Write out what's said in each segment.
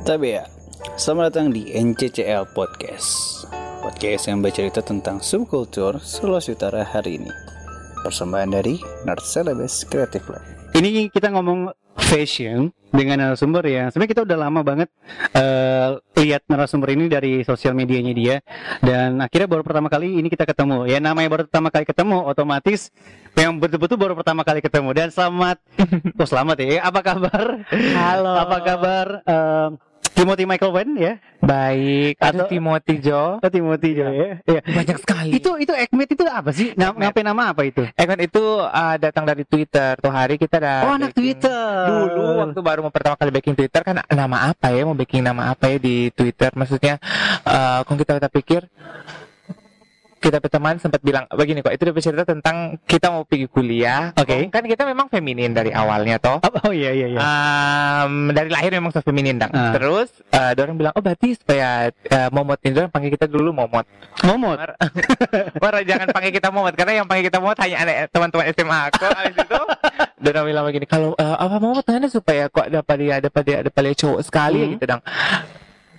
Tapi ya, selamat datang di NCCL Podcast. Podcast yang bercerita tentang subkultur Sulawesi Utara hari ini. Persembahan dari Nerd Celebes Creative Lab. Ini kita ngomong fashion dengan narasumber ya sebenarnya kita udah lama banget uh, lihat narasumber ini dari sosial medianya dia. Dan akhirnya baru pertama kali ini kita ketemu. Ya namanya baru pertama kali ketemu otomatis yang betul-betul baru pertama kali ketemu. Dan selamat. Oh selamat ya. Apa kabar? Halo. apa kabar? Uh, Timothy Michael Wen ya Baik. Atau- Timothy Jo. oh, Timothy jo ya, ya. Banyak sekali. itu itu Ekmet itu apa sih Nam- Ekmet. ngapain nama apa itu Ekmen itu uh, datang dari Twitter. Tuh hari kita ada oh anak backing- Twitter Dulu waktu baru mau pertama kali backing Twitter kan nama apa ya? Mau backing nama apa ya di Twitter? Maksudnya uh, kalau kita kita pikir kita berteman sempat bilang begini kok itu dia bercerita tentang kita mau pergi kuliah Oke. kan kita memang feminin dari awalnya toh oh, oh iya iya iya Um, dari lahir memang so feminin dang. Ah. Terus uh, orang bilang oh berarti supaya uh, momot ini orang panggil kita dulu momot. momot Mar, jangan panggil kita momot karena yang panggil kita momot hanya anak teman-teman SMA aku. Habis itu Dona bilang begini kalau uh, apa momot mana supaya kok dapat dia dapat dia dapat dia cowok sekali Hmm. gitu dang.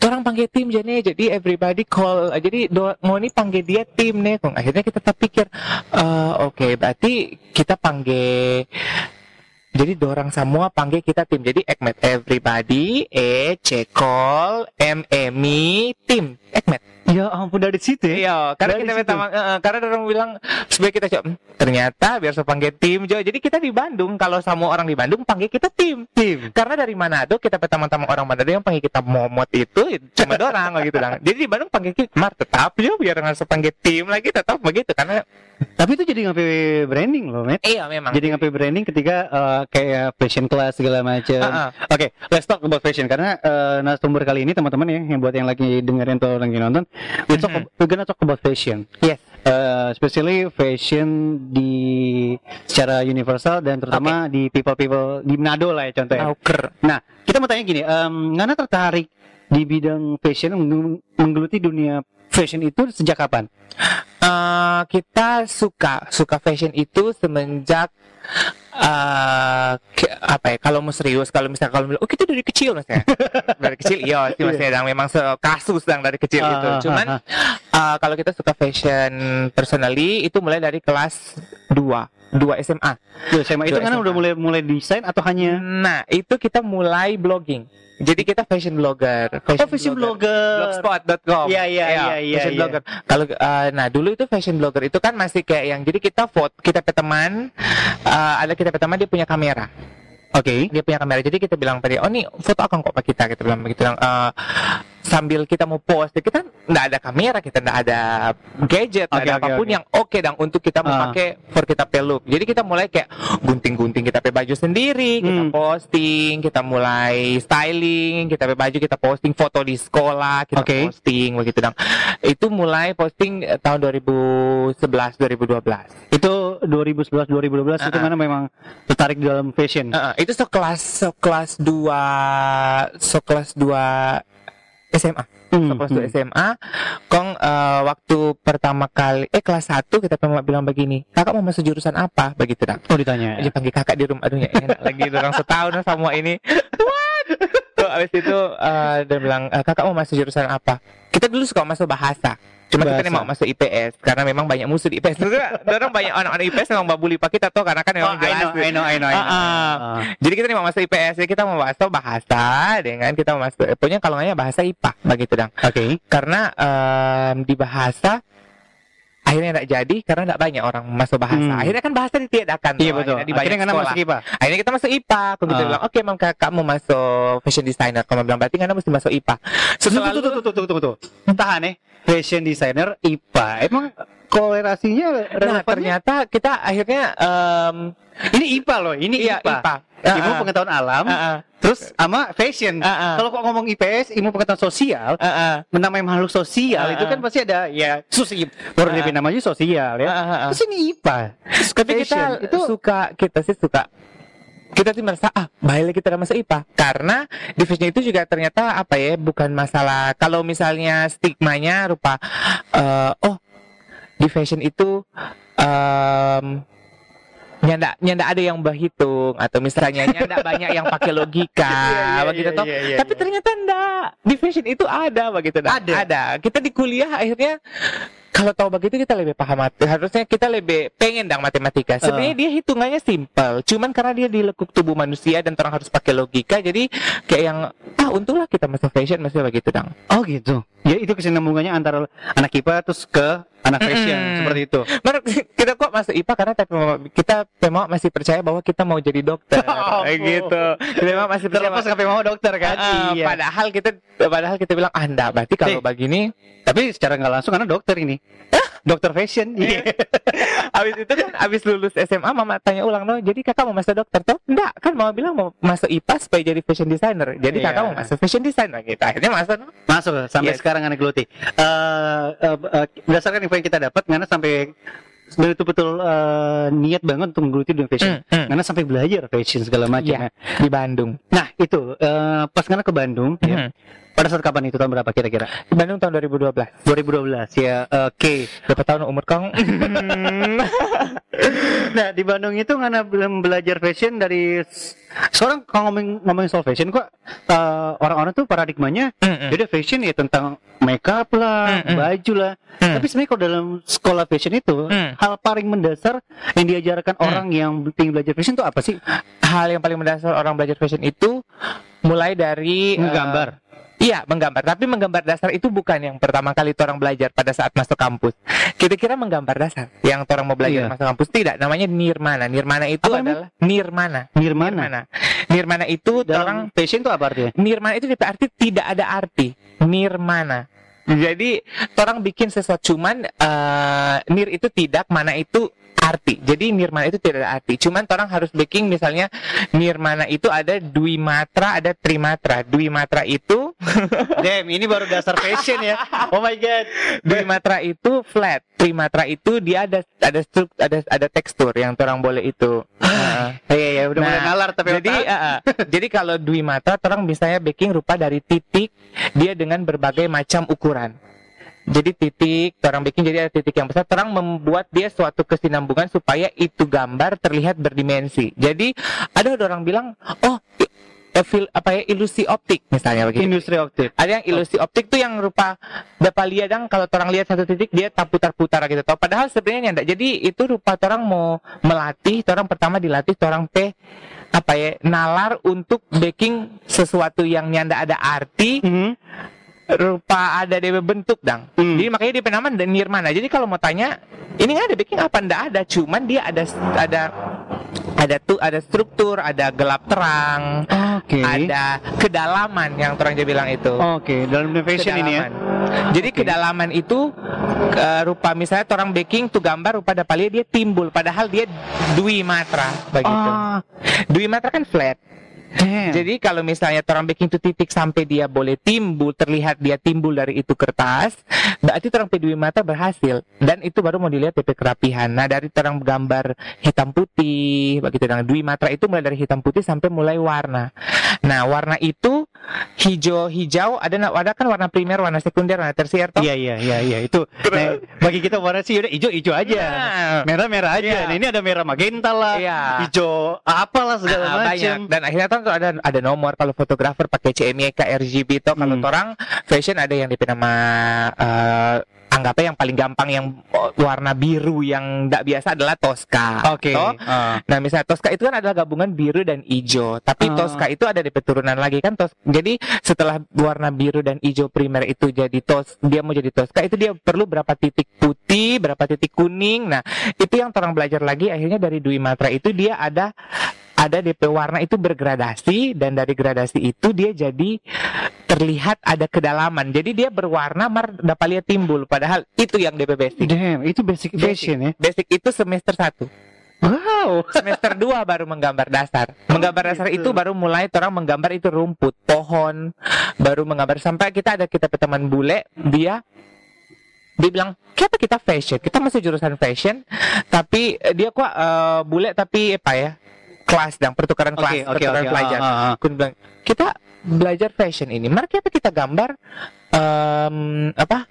Orang panggil tim jadi jadi everybody call uh, jadi mau nih panggil dia tim nih akhirnya kita terpikir eh, oke berarti kita panggil jadi dorang semua panggil kita tim. Jadi Ekmet everybody, E, Cekol, M, Emi, tim. Ekmet. Ya ampun dari situ ya Iya, karena Dari kita situ. pertama, eh, karena orang bilang supaya kita coba. "Hmm, Ternyata biar panggil tim Jo. Jadi kita di Bandung. Kalau sama orang di Bandung panggil kita tim. tim Karena dari Manado kita pertama-tama orang Manado yang panggil kita momot itu cuma dorang gitu lah. Jadi di Bandung panggil kita Mar tetap Jo biar nggak panggil tim lagi tetap begitu karena Tapi itu jadi ngapain branding loh, Matt. iya memang. Jadi ngapain branding ketika uh, kayak fashion class segala macam. Ah, ah. Oke, let's talk about fashion karena uh, narasumber kali ini teman-teman ya yang buat yang lagi dengerin atau lagi nonton, we talk Mhm. we're gonna talk about fashion. Yes. Uh, especially fashion di secara universal dan terutama di people-people di Manado lah ya contohnya. Nauker. Nah, kita mau tanya gini, um, Ngana tertarik di bidang fashion meng- menggeluti dunia fashion itu sejak kapan? Eh, kita suka suka fashion itu semenjak ke- apa ya kalau mau serius kalau misalnya kalau oh kita dari kecil mas ya? Dari kecil iya sih mas ya dan memang se- kasus yang dari kecil Ah, itu. Ah, cuman ah, eh, kalau kita suka fashion personally itu mulai dari kelas 2 2 SMA Tuh, SMA itu kan udah mulai mulai desain atau hanya? Nah itu kita mulai blogging. Jadi kita fashion blogger Oh, fashion blogger. blogspot.com Iya, iya, iya, iya, fashion iya. blogger. Kalau eh, nah dulu itu fashion blogger itu kan masih kayak yang jadi kita vote kita pe teman eh, ada kita pe teman dia punya kamera. Oke. dia punya kamera. Jadi kita bilang pada dia, oh nih foto akan kok pak kita kita bilang begitu. Bilang eh, sambil kita mau post kita nggak ada kamera kita nggak ada gadget Oke, ada oke, apa pun oke. yang oke dong untuk kita mau Ah. pakai for kita pe look jadi kita mulai kayak gunting-gunting kita pe baju sendiri kita Hmm. posting kita mulai styling kita pe baju kita posting foto di sekolah kita Oke. posting begitu dong itu mulai posting eh, tahun 2011 2012 Itu 2011 2012 itu Ah, ah. mana memang tertarik di dalam fashion. Heeh, itu sekelas sekelas dua sekelas dua SMA Hmm, sekelas hmm. SMA kong eh, waktu pertama kali eh kelas satu kita pernah bilang begini kakak mau masuk jurusan apa? Begitu dong Oh ditanya. dia panggil kakak di rumah aduh ya enak lagi orang setahun sama ini. What? Tuh, abis itu eh, dia bilang "Eh, kakak mau masuk jurusan apa? Kita dulu suka masuk bahasa cuma kita nih Bahasa. mau masuk IPS karena memang banyak musuh di IPS orang banyak anak-anak IPS memang babuli pak kita tuh karena kan Oh, memang I jelas know, I know, I know, I know. Ah, ah. Ah. jadi kita nih mau masuk IPS, jadi kita mau masuk bahasa dengan kita mau masuk, eh, pokoknya kalau nggak bahasa IPA, begitu dong. Oke. Karena em, di bahasa akhirnya tidak jadi karena tidak banyak orang masuk bahasa. Hmm. Akhirnya kan bahasa ditiadakan. Iya betul. akhirnya Akhirnya sekolah. masuk IPA. Akhirnya kita masuk IPA. Aku gitu Ah. bilang, oke mam kakak mau masuk fashion designer. Kamu bilang berarti Ngana mesti masuk IPA. Setelah Tuh, tuh, tuh, tuh, tuh, tuh, tuh. Tahan ya. Fashion designer IPA. Emang kolerasinya Nah, ternyata kita akhirnya em, Ini IPA loh, ini iya, IPA. IPA. Ilmu Ah, ah. pengetahuan alam, Ah, ah. terus sama fashion. Ah, ah. Kalau kok ngomong IPS, ilmu pengetahuan sosial, Ah, ah. menamai makhluk sosial Ah, itu kan pasti ada ya sosial. Baru Ah, DP namanya sosial ya. Ah, ah, ah. Terus ini IPA. Tapi kita Fashion, itu suka, kita sih suka kita sih merasa ah baiklah kita masuk IPA karena di fashion itu juga ternyata apa ya bukan masalah kalau misalnya stigmanya rupa eh, oh di fashion itu em, nyanda nyanda ada yang berhitung atau misalnya nyanda banyak yang pakai logika Iya, iya, begitu toh iya, iya, tapi iya. ternyata enggak di fashion itu ada begitu. Ada. ada kita di kuliah akhirnya kalau tahu begitu kita lebih paham harusnya kita lebih pengen dong matematika. Sebenarnya dia hitungannya simpel cuman karena dia di lekuk tubuh manusia dan orang harus pakai logika jadi kayak yang ah untunglah kita masuk fashion masih begitu dong. Oh gitu. Ya itu kesinambungannya antara anak IPA terus ke anak fashion Mm-mm. seperti itu. Menurut kita kok masuk IPA karena tapi kita memang masih percaya bahwa kita mau jadi dokter. Kayak gitu kita memang masih percaya Terlepas KP mau dokter kan? Ah, iya. padahal kita padahal kita bilang ah enggak berarti kalau Eh. begini Tapi secara nggak langsung karena dokter ini. Dokter fashion. Iya. Abis itu kan abis lulus SMA mama tanya ulang no jadi kakak mau masuk dokter tuh enggak kan mama bilang mau masuk IPA supaya jadi fashion designer jadi Iya. kakak mau masuk fashion designer gitu akhirnya masuk no? Masuk sampai Yes. sekarang anak geluti. Eh, eh, eh, berdasarkan info yang kita dapat, karena sampai betul-betul eh, niat banget untuk menggeluti dunia fashion. Hmm, hmm. Karena sampai belajar fashion segala macam. Iya. di Bandung Nah itu eh, pas karena ke Bandung, ya, Hmm. Pada saat kapan itu tahun berapa kira-kira? di Bandung tahun 2012 2012 ya. Oke. berapa tahun umur kau Nah di Bandung itu karena belum belajar fashion dari seorang kalau ngomong ngomongin soal fashion kok eh, orang-orang tuh paradigmanya Hmm, Jadi fashion ya tentang makeup lah, Mm-mm. baju lah. Hmm. Tapi sebenarnya kalau dalam sekolah fashion itu Hmm. hal paling mendasar yang diajarkan Hmm. orang yang ingin belajar fashion itu apa sih? hal yang paling mendasar orang belajar fashion itu mulai dari eh, Menggambar. Iya, menggambar. Tapi menggambar dasar itu bukan yang pertama kali orang belajar pada saat masuk kampus. Kita kira menggambar dasar yang orang mau belajar Iya. masuk kampus tidak. Namanya nirmana. Nirmana itu Apa adalah nirmana. Nirmana. Nirmana. Nirmana itu Dalam orang fashion itu apa artinya? nirmana itu berarti tidak ada arti. Nirmana. Jadi orang bikin sesuatu cuman eh, nir itu tidak, mana itu arti. Jadi nirmana itu tidak ada arti. Cuman orang harus bikin misalnya nirmana itu ada dwi matra, ada trimatra. Dwi matra itu Damn, ini baru dasar fashion ya. Oh my god. Dwi matra itu flat, trimatra itu dia ada ada struk, ada ada tekstur yang orang boleh itu. Heeh. Iya ya, udah mulai Nah, nalar tapi jadi uh, uh, jadi kalau dwi mata orang misalnya baking rupa dari titik dia dengan berbagai macam ukuran. Jadi titik, orang bikin jadi ada titik yang besar, orang membuat dia suatu kesinambungan supaya itu gambar terlihat berdimensi. Jadi ada orang bilang, oh fil- apa ya ilusi optik misalnya begitu. industri optik. Ada yang ilusi optik tuh yang rupa dapat lihat dong kalau orang lihat satu titik dia tak putar-putar gitu tau. Padahal sebenarnya enggak. Jadi itu rupa orang mau melatih, orang pertama dilatih orang p apa ya nalar untuk baking sesuatu yang nyanda ada arti Mhm. Rupa ada DB bentuk dang. Hmm. Jadi makanya dia penamaan dan nirmana. Jadi kalau mau tanya ini nggak ada baking apa ndak ada, cuman dia ada ada ada tuh ada struktur, ada gelap terang, Oke. ada kedalaman yang orang dia bilang itu. Oke, dalam dunia fashion ini ya. Jadi kedalaman itu ke- rupa misalnya orang baking tuh gambar rupa dapat lihat dia timbul padahal dia dwi matra begitu. Ah, Dwi matra kan flat. Damn. Jadi kalau misalnya orang baking itu titik sampai dia boleh timbul terlihat dia timbul dari itu kertas, berarti orang dwi mata berhasil dan itu baru mau dilihat DP kerapihan. Nah dari orang gambar hitam putih begitu dengan dwi matra itu mulai dari hitam putih sampai mulai warna. Nah warna itu hijau hijau ada ada kan warna primer, warna sekunder, warna tersier toh. Iya iya iya iya itu. Nah, bagi kita warna sih udah hijau hijau aja. Nah, Merah merah aja. Iya. Nah, ini ada merah magenta lah. Iya. Hijau apalah segala Ah, macam. banyak dan akhirnya kan tuh ada ada nomor kalau fotografer pakai CMYK RGB itu kalau Hmm. orang fashion ada yang DP nama eh, anggapnya yang paling gampang yang warna biru yang tidak biasa adalah Tosca. Oke. Toh? Ah. Nah, misalnya Tosca itu kan adalah gabungan biru dan hijau. Tapi Ah. Tosca itu ada di turunan lagi kan tos. Jadi setelah warna biru dan hijau primer itu jadi tos, dia mau jadi Tosca itu dia perlu berapa titik putih, berapa titik kuning. Nah, itu yang orang belajar lagi akhirnya dari Dwi Matra itu dia ada ada DP warna itu bergradasi dan dari gradasi itu dia jadi terlihat ada kedalaman. Jadi dia berwarna mar dapat lihat timbul padahal itu yang DP basic. Damn, itu basic fashion ya. Basic itu semester 1 Wow. semester 2 baru menggambar dasar. Menggambar dasar gitu. itu baru mulai orang menggambar itu rumput, pohon, baru menggambar sampai kita ada kita teman bule, dia dia bilang, "Kenapa kita fashion? Kita masih jurusan fashion, tapi dia kok eh, bule tapi apa ya? Kelas dong, pertukaran kelas, oke pertukaran oke. pelajar." Ah, ah. Aku bilang, "Kita belajar fashion ini, mari kita kita gambar em, apa?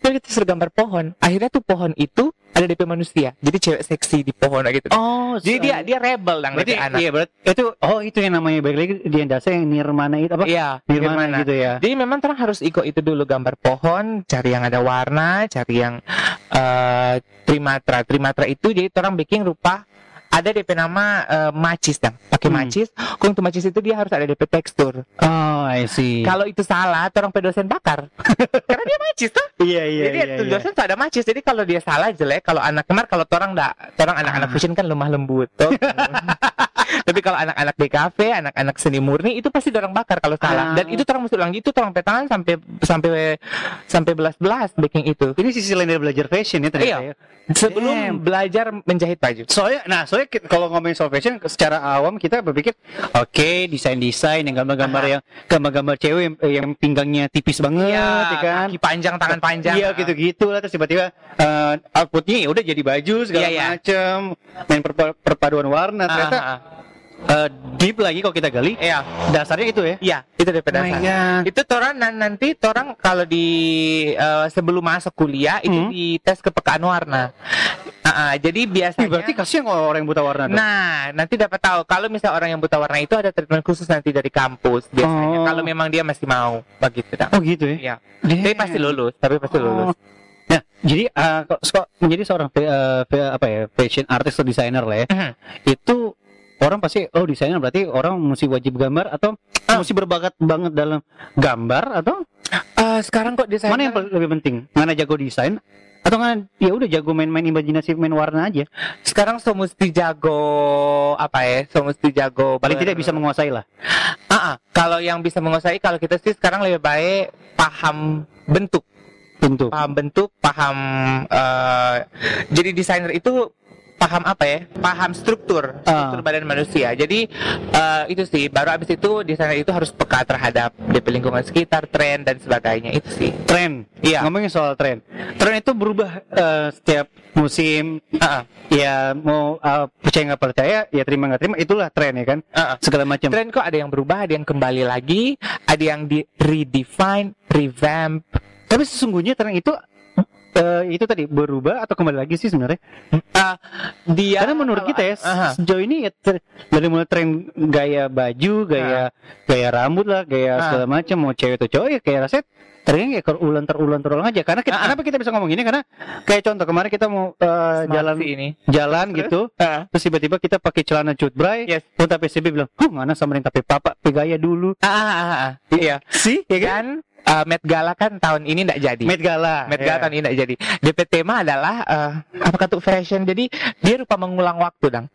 Terus kita suruh gambar pohon. Akhirnya tuh pohon itu ada DP manusia. Jadi cewek seksi di pohon gitu. Oh, Jadi dia dia rebel dong berarti anak. iya berarti itu oh itu yang namanya balik lagi di dasar yang nirmana itu apa? Iya, Nirmana, nirmana. gitu ya. Jadi memang terang harus ikut itu dulu gambar pohon, cari yang ada warna, cari yang eh trimatra. Trimatra itu jadi orang bikin rupa ada DP nama eh, macis dong. Pakai Hmm. macis. Kung untuk macis itu dia harus ada DP tekstur. Oh, I see. Kalau itu salah, orang pedosen bakar. Karena dia macis tuh. iya iya jadi iya. tuh iya. dosen tuh ada macis. Jadi kalau dia salah jelek, kalau anak kemar kalau orang enggak, orang anak-anak Ah. fashion kan lemah lembut tuh. Tapi kalau anak-anak di kafe, anak-anak seni murni itu pasti orang bakar kalau salah. Ah. Dan itu orang mesti ulang itu orang petangan sampai sampai sampai belas-belas baking itu. Ini sisi lain dari belajar fashion ya ternyata Iya. ya. Sebelum Damn. belajar menjahit baju. Soalnya, nah soalnya ki- kalau ngomongin soal fashion secara awam kita berpikir, oke desain desain yang gambar-gambar Aha. yang gambar-gambar cewek yang, yang pinggangnya tipis banget, ya kan? kaki panjang, tangan panjang. Iya gitu-gitu lah terus tiba-tiba eh, outputnya ya udah jadi baju segala Iya, iya. macem main perpa- perpaduan warna ternyata Ah, eh, deep lagi kalau kita gali Iya, dasarnya itu ya. iya, itu dari Oh dasar. God. itu toran dan nanti torang kalau di eh, sebelum masuk kuliah itu Hmm. dites kepekaan warna. Ah, ah, jadi Ih, biasanya berarti kasihan kalau orang yang buta warna dong. Nah, nanti dapat tahu kalau misalnya orang yang buta warna itu ada treatment khusus nanti dari kampus biasanya. Oh. Kalau memang dia masih mau begitu. Oh gitu ya. Iya. Damn. Tapi pasti lulus, tapi pasti lulus. Oh. Nah, jadi eh, kok kok menjadi seorang eh, fa- apa ya fashion artist atau desainer lah ya, Mhm. itu orang pasti oh desainer berarti orang mesti wajib gambar atau Ah. mesti berbakat banget dalam gambar atau Eh, sekarang kok desainer mana yang lebih penting? Mana jago desain atau kan ya udah jago main-main imajinasi main warna aja sekarang so mesti jago apa ya? So mesti jago paling ber- tidak bisa menguasai lah Ah, ah. kalau yang bisa menguasai kalau kita sih sekarang lebih baik paham bentuk, bentuk paham bentuk, paham eh, jadi desainer itu paham apa ya? Paham struktur, struktur Ah. badan manusia. Jadi eh, itu sih baru abis itu desainer itu harus peka terhadap DP lingkungan sekitar, tren dan sebagainya itu sih. tren Iya. ngomongin soal tren tren itu berubah eh, setiap musim Ah, ah. ya mau eh, percaya nggak percaya ya terima nggak terima itulah tren ya kan Ah, ah. segala macam Tren kok ada yang berubah, ada yang kembali lagi, ada yang di redefine, revamp. tapi sesungguhnya tren itu eh, itu tadi berubah atau kembali lagi sih sebenarnya Ah, dia karena menurut kita ya Aha. sejauh ini ya ter- dari mulai tren gaya baju gaya gaya rambut lah gaya Ah. segala macam mau cewek atau cowok ya kayak rasanya trennya kayak terulang terulang terulang aja karena kita, Ah. kenapa kita bisa ngomong gini karena kayak contoh kemarin kita mau Smart jalan ini. jalan gitu Ah, terus tiba-tiba kita pakai celana cutbray Yes. Terus PCB bilang oh mana sama yang tapi papa pakai gaya dulu ah, ah, ah. Iya. sih ya kan Dan uh, Met Gala kan tahun ini tidak jadi. Met Gala Met Gala ya. tahun ini tidak jadi. DP tema adalah uh, apa kata fashion. Jadi dia rupa mengulang waktu, dang.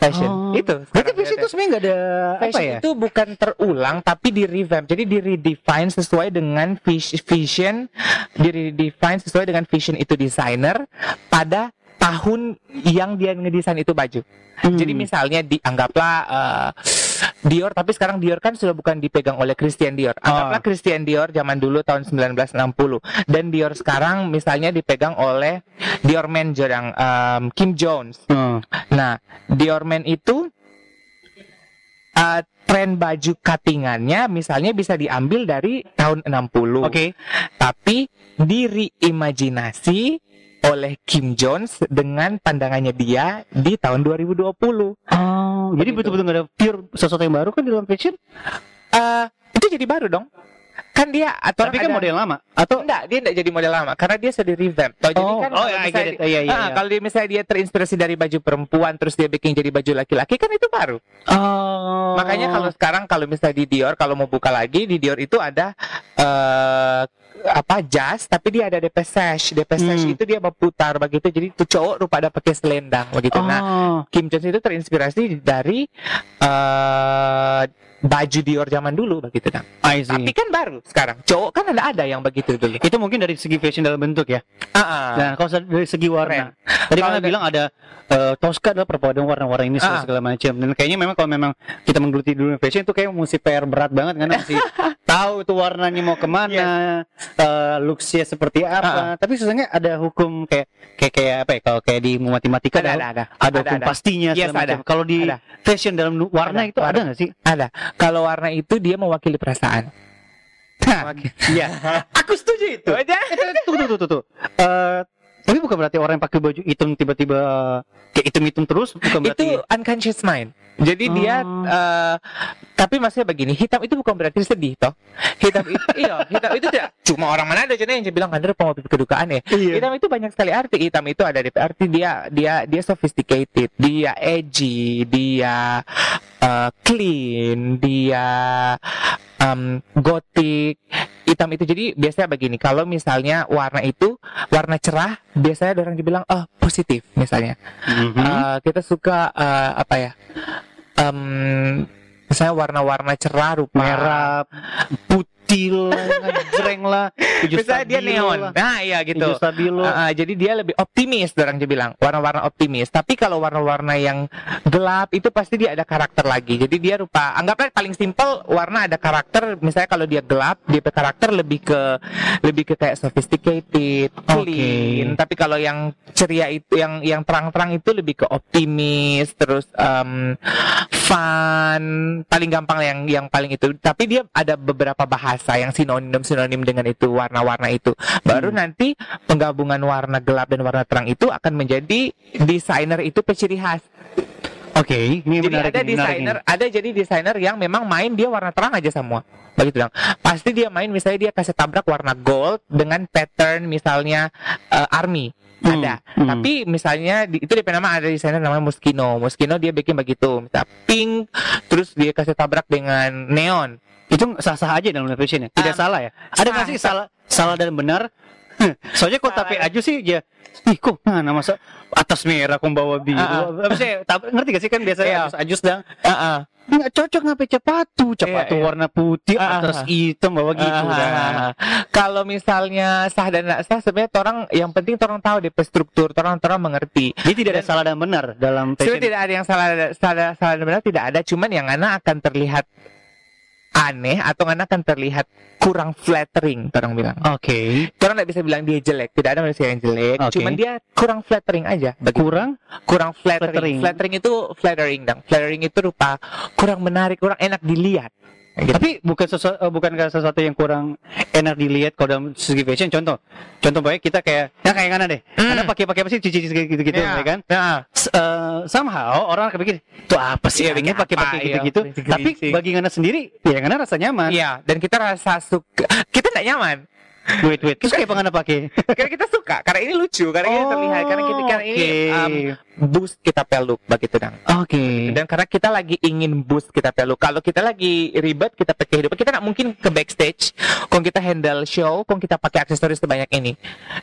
Fashion. Oh. Itu. berarti fashion itu sebenarnya nggak ada apa Fashion ya itu bukan terulang tapi di revamp. Jadi di redefine sesuai dengan vis- vision, di redefine sesuai dengan vision itu desainer pada tahun yang dia ngedesain itu baju. Hmm. Jadi misalnya dianggaplah eh, Dior tapi sekarang Dior kan sudah bukan dipegang oleh Christian Dior. Anggaplah Oh. Christian Dior zaman dulu tahun 1960 dan Dior sekarang misalnya dipegang oleh Dior Man yang em, Kim Jones. Oh. Nah, Dior Men itu uh, tren baju cuttingannya misalnya bisa diambil dari tahun 60. Oke. Tapi direimajinasi oleh Kim Jones dengan pandangannya dia di tahun 2020. Oh, jadi betul-betul nggak ada pure sesuatu yang baru kan di dalam fashion? Eh, itu jadi baru dong. Kan dia atau Tapi kan model lama atau Enggak, dia enggak jadi model lama karena dia sudah revamp. Toh, jadi Oh, kan oh, I misalnya get it. di- Iya, iya, Ah, iya. kalau dia misalnya dia terinspirasi dari baju perempuan terus dia bikin jadi baju laki-laki kan itu baru. Oh. Makanya kalau sekarang kalau misalnya di Dior kalau mau buka lagi di Dior itu ada eh apa jas tapi dia ada DP sash. DP sash Hmm. itu dia berputar begitu jadi tuh cowok rupa ada pakai selendang begitu. Nah, Oh. Kim Jones itu terinspirasi dari eh baju Dior zaman dulu begitu nah. See. Tapi kan baru sekarang. Cowok kan ada ada yang begitu dulu. itu mungkin dari segi fashion dalam bentuk ya. Ah, ah. Nah, kalau dari segi warna, tadi Kalau mana ada- bilang ada eh, Tosca adalah perpaduan warna-warna ini Ah. segala macam. Dan kayaknya memang kalau memang kita menggeluti dulu fashion itu kayak mesti PR berat banget kan mesti tahu itu warnanya mau ke mana, eh, looksnya seperti apa. Tapi sebenarnya ada hukum kayak kayak kayak apa ya? Kalau kayak di matematika ada ada, ada ada. ada hukum pastinya Yes, ada. Kalau di fashion dalam warna Ada, itu ada nggak sih? Ada. Kalau warna itu dia mewakili perasaan. Nah, iya. Aku setuju itu. Aja. Tuh, tuh, tuh, tuh, tuh. Eh, tapi bukan berarti orang yang pakai baju hitam tiba-tiba kayak hitam-hitam terus, bukan berarti. itu unconscious mind. Jadi dia Oh. eh, tapi maksudnya begini, hitam itu bukan berarti sedih toh. Hitam itu iya, hitam itu tidak cuma orang mana ada yang bilang Anda pengopi kedukaan ya. Iya. Hitam itu banyak sekali arti. Hitam itu ada di arti dia dia dia sophisticated, dia edgy, dia eh, clean, dia um, gothic. Hitam itu jadi biasanya begini, kalau misalnya warna itu warna cerah, biasanya ada orang dibilang oh positif misalnya. Mhm. Eh, kita suka eh, apa ya? Em, misalnya warna-warna cerah rupa merah, putih lah, ngejreng lah, Misalnya dia neon. lah, Nah, iya gitu. stabilo. Ah, ah, jadi dia lebih optimis orang dia bilang. Warna-warna optimis. Tapi kalau warna-warna yang gelap itu pasti dia ada karakter lagi. Jadi dia rupa anggaplah paling simpel warna ada karakter. Misalnya kalau dia gelap dia karakter lebih ke lebih ke kayak sophisticated clean. Tapi kalau yang ceria itu yang yang terang-terang itu lebih ke optimis terus em, fun paling gampang yang yang paling itu. Tapi dia ada beberapa bahasa yang sinonim sinonim dengan itu warna-warna itu baru Hmm. nanti penggabungan warna gelap dan warna terang itu akan menjadi desainer itu ciri khas Oke, ini jadi menarik ada ini, desainer ada jadi desainer yang memang main dia warna terang aja semua begitu dong pasti dia main misalnya dia kasih tabrak warna gold dengan pattern misalnya eh, army Hmm, ada hmm. tapi misalnya di, itu di nama ada desainer namanya Moschino Moschino dia bikin begitu misal pink terus dia kasih tabrak dengan neon. Itu sah-sah aja dalam fashion ya, tidak Um, salah ya. Ada nggak sih salah salah dan benar? Soalnya kok tapi dan- aja sih ya, ih kok nah, masa atas merah kok bawa biru. Ah, sih? Tapi ngerti gak sih kan biasanya Iya. ajus ajus dan Heeh. nggak cocok ngapain capatu Iya, iya. warna putih Ah, atas ah. hitam bawa gitu Ah, ah, ah. Kalau misalnya sah dan tidak sah sebenarnya orang yang penting orang tahu DP struktur, orang orang mengerti. Jadi tidak ada salah dan benar dalam fashion. Sebenarnya tidak ada yang salah salah salah dan benar tidak ada, cuman yang mana akan terlihat aneh atau mana akan terlihat kurang flattering, orang bilang. Oke, Orang tidak bisa bilang dia jelek, tidak ada manusia yang jelek, Oke. cuman dia kurang flattering aja. Begitu. kurang kurang flattering. Flattering. flattering. itu flattering dong. Flattering itu rupa kurang menarik, kurang enak dilihat. Gitu. Tapi bukan sesuatu eh, bukan sesuatu yang kurang enak dilihat kalau dalam segi fashion. Contoh, contoh baik kita kayak ya kayak mana deh. Hmm. Karena pakai pakai apa sih cici gitu gitu Ya. ya kan. Nah, S- eh, somehow orang akan pikir itu apa sih ini bikin pakai pakai gitu gitu. Tapi bagi Ngana sendiri, ya Ngana rasa nyaman. Iya, dan kita rasa suka. Kita tidak nyaman. Wait wait. Terus kayak apa Ngana pakai? Karena kita suka, karena ini lucu, karena ini terlihat, karena kita karena ini um, boost kita peluk begitu dong. Oke. Dan karena kita lagi ingin boost kita peluk. Kalau kita lagi ribet, kita pakai kehidupan, kita nggak mungkin ke backstage. Kalau kita handle show, kalau kita pakai aksesoris sebanyak ini,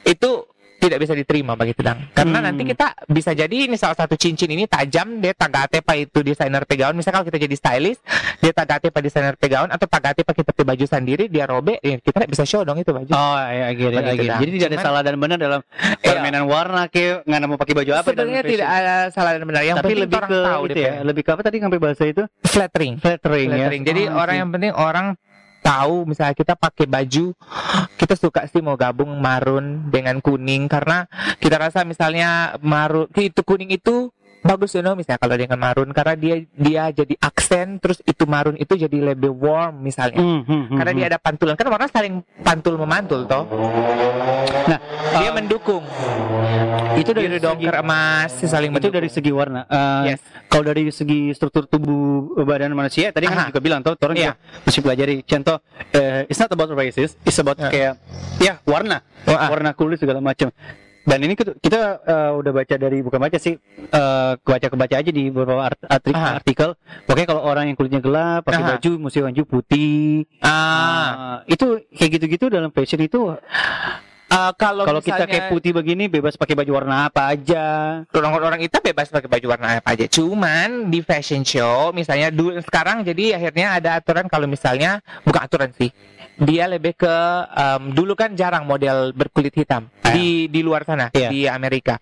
itu tidak bisa diterima begitu dong. Karena Hmm. nanti kita bisa jadi ini salah satu cincin ini tajam, dia tagate pa itu desainer pegaun. Misalnya kalau kita jadi stylist, dia tagate pa desainer pegaun atau tagate pa kita pakai baju sendiri, dia robek, ya kita nggak bisa show dong itu baju. Oh ya, gitu, Begitu dah. Jadi tidak ada Cuman- salah dan benar dalam Iya. permainan warna kayak Ngana mau pakai baju apa Sebenarnya tidak ada salah dan benar. Yang Tapi penting lebih orang ke tahu itu DP. ya, lebih ke apa tadi sampai bahasa itu? flattering. Flattering, Flattering. ya. Jadi Oh, orang oke. yang penting orang tahu misalnya kita pakai baju kita suka sih mau gabung marun dengan kuning. Karena kita rasa misalnya marun itu kuning itu bagus you know misalnya kalau dengan marun karena dia dia jadi aksen terus itu marun itu jadi lebih warm misalnya Hmm, hmm, hmm, karena hmm. dia ada pantulan kan warna saling pantul memantul toh Nah, dia uh, mendukung itu dari biru dong segi- emas saling itu mendukung dari segi warna. Uh, yes Kalau dari segi struktur tubuh badan manusia, tadi kan juga bilang, tuh, orang Iya. juga masih pelajari. Contoh, eh, it's not about races, it's about Ya. kayak, ya warna, Wah. warna kulit segala macam. Dan ini kita, kita, eh, udah baca dari bukan baca sih, eh, kebaca kebaca aja di beberapa art- arti- Aha. artikel. Pokoknya kalau orang yang kulitnya gelap, pakai Aha. baju mesti baju putih. ah Ah, itu kayak gitu-gitu dalam fashion itu. eh, kalau Kalau kita misalnya- kayak putih begini, bebas pakai baju warna apa aja. orang-orang kita bebas pakai baju warna apa aja. Cuman di fashion show misalnya dulu sekarang jadi akhirnya ada aturan kalau misalnya bukan aturan sih. Dia lebih ke em, dulu kan jarang model berkulit hitam Ah. di di luar sana Iya. di Amerika.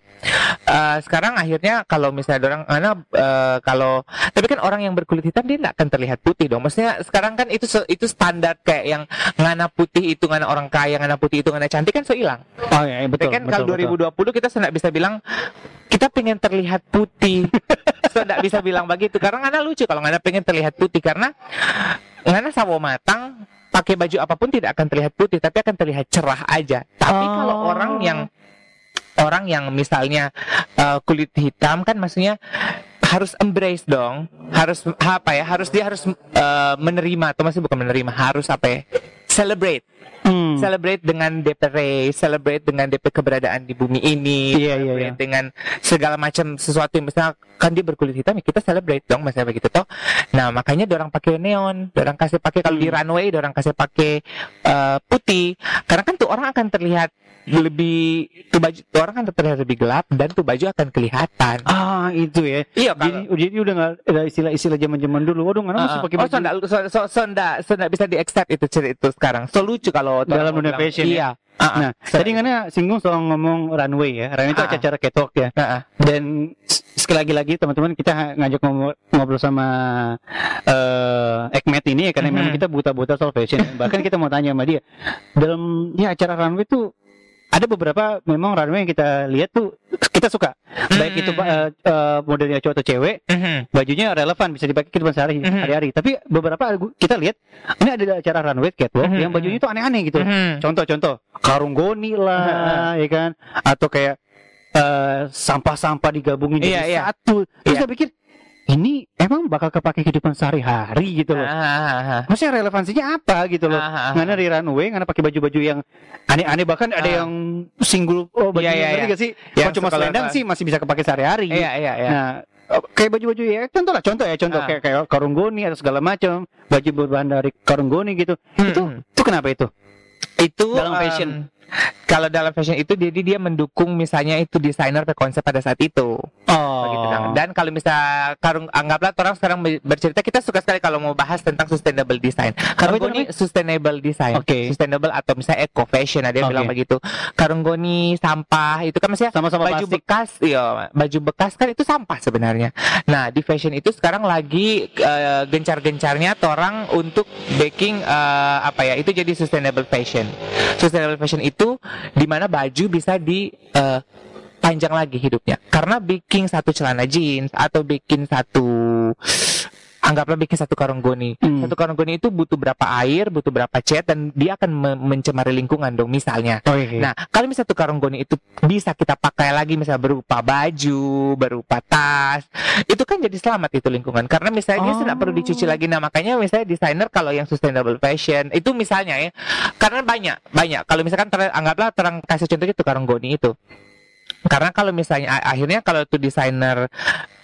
Eh, sekarang akhirnya kalau misalnya orang mana eh, kalau tapi kan orang yang berkulit hitam dia nggak akan terlihat putih dong. Maksudnya sekarang kan itu itu standar kayak yang ngana putih itu ngana orang kaya, ngana putih itu ngana cantik kan so hilang. Oh ya, betul. Tapi kan betul, kalau betul. 2020 kita sudah bisa bilang kita pengen terlihat putih. so tidak bisa bilang begitu karena Ngana lucu kalau Ngana pengen terlihat putih karena Ngana sawo matang pakai baju apa pun tidak akan terlihat putih tapi akan terlihat cerah aja. Tapi Oh. kalau orang yang orang yang misalnya uh, kulit hitam kan maksudnya harus embrace dong, harus apa ya? Harus dia harus uh, menerima atau masih bukan menerima, harus apa ya? Celebrate, Hmm. celebrate dengan DP race, celebrate dengan DP keberadaan di bumi ini, Iya, iya, celebrate iya. dengan segala macam sesuatu yang misalnya kan dia berkulit hitam ya kita celebrate dong misalnya begitu toh. Nah makanya orang pakai neon, orang kasih pakai kalau di Hmm. runway, orang kasih pakai uh, putih, karena kan tuh orang akan terlihat lebih tuh baju tuh orang kan terlihat lebih gelap dan tuh baju akan kelihatan. Ah itu ya. Iya Jadi, jadi udah nggak ada istilah-istilah zaman-zaman dulu. Waduh, mana masih Uh, pakai oh, baju so nggak so, so, so, nggak so nggak bisa di accept itu cerita itu sekarang. So lucu kalau Dalam dunia fashion ya? Iya. Ah, ah. Nah, tadi karena singgung soal ngomong runway ya. Runway itu Ah. acara catwalk ya. Ah. Dan sekali lagi lagi teman-teman kita ngajak ngobrol, sama eh Ekmet ini ya karena memang kita buta-buta soal fashion. Bahkan kita mau tanya sama dia. Dalam ya acara runway tuh ada beberapa memang runway yang kita lihat tuh kita suka. Baik itu eh, modelnya cowok atau cewek, Mhm. bajunya relevan bisa dipakai kehidupan sehari Mhm. hari-hari. Tapi beberapa kita lihat ini ada acara runway catwalk Mhm. yang bajunya tuh aneh-aneh gitu. Mhm. Contoh-contoh karung goni lah, ya kan? Atau kayak eh, sampah-sampah digabungin Iya, jadi iya. satu. Terus Iya. saya pikir ini emang bakal kepake kehidupan sehari-hari gitu loh. Ah. Maksudnya relevansinya apa gitu loh? Ah, ah, ah. Di runway, karena pakai baju-baju yang aneh-aneh bahkan ada yang single oh baju Iya, iya, ngerti gak sih? Yang cuma selendang sih masih bisa kepake sehari-hari. Iya, iya, iya. Nah, eh, kayak baju-baju ya contoh lah contoh ya contoh Ah. kayak kayak karung goni atau segala macam baju berbahan dari karung goni gitu Hmm, itu hmm. itu kenapa itu itu Dalam em, fashion. Kalau dalam fashion itu jadi dia mendukung misalnya itu desainer berkonsep pada saat itu. Oh. Begitu Dang. dan kalau misal karung anggaplah orang sekarang be- bercerita kita suka sekali kalau mau bahas tentang sustainable design. Karung itu goni sustainable design. Oke. sustainable atau misalnya eco fashion ada yang Oke. bilang begitu. Karung goni sampah itu kan misalnya sama-sama baju plastik. bekas iya baju bekas kan itu sampah sebenarnya. Nah di fashion itu sekarang lagi eh, gencar-gencarnya orang untuk baking eh, apa ya itu jadi sustainable fashion. Sustainable fashion itu di mana baju bisa di eh, panjang lagi hidupnya. Karena baking satu celana jeans atau bikin satu anggaplah bikin satu karung goni Hmm. satu karung goni itu butuh berapa air butuh berapa cat dan dia akan me- mencemari lingkungan dong misalnya oh, iya. Nah, kalau misalnya tuh karung goni itu bisa kita pakai lagi misalnya berupa baju, berupa tas, itu kan jadi selamat itu lingkungan. Karena misalnya dia Oh. tidak perlu dicuci lagi. Nah, makanya misalnya desainer kalau yang sustainable fashion itu misalnya ya, karena banyak banyak. Kalau misalkan ter- anggaplah terang kasih contoh itu karung goni itu. Karena kalau misalnya akhirnya kalau tuh desainer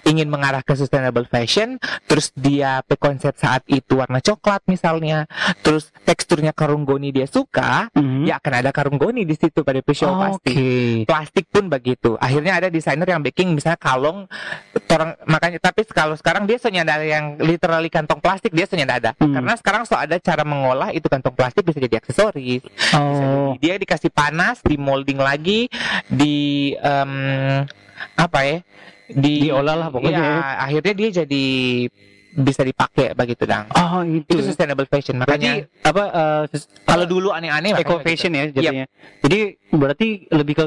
ingin mengarah ke sustainable fashion, terus dia pe konsep saat itu warna coklat misalnya, terus teksturnya karung goni dia suka, Mhm. ya akan ada karung goni di situ pada pre-show Oh, pasti. Oke. Plastik pun begitu. Akhirnya ada desainer yang baking misalnya kalung orang makanya tapi kalau sekarang dia senyada ada yang literally kantong plastik dia senyada ada. Hmm. Karena sekarang so ada cara mengolah itu kantong plastik bisa jadi aksesoris. Bisa Oh. jadi- dia dikasih panas, di molding lagi, di em, apa ya? Di Diolah lah pokoknya Iya, ya. akhirnya dia jadi bisa dipakai begitu dang. Oh itu. Itu sustainable fashion makanya berarti apa sus- kalau dulu aneh-aneh eco makanya fashion ya Yep. jadinya. Jadi berarti lebih ke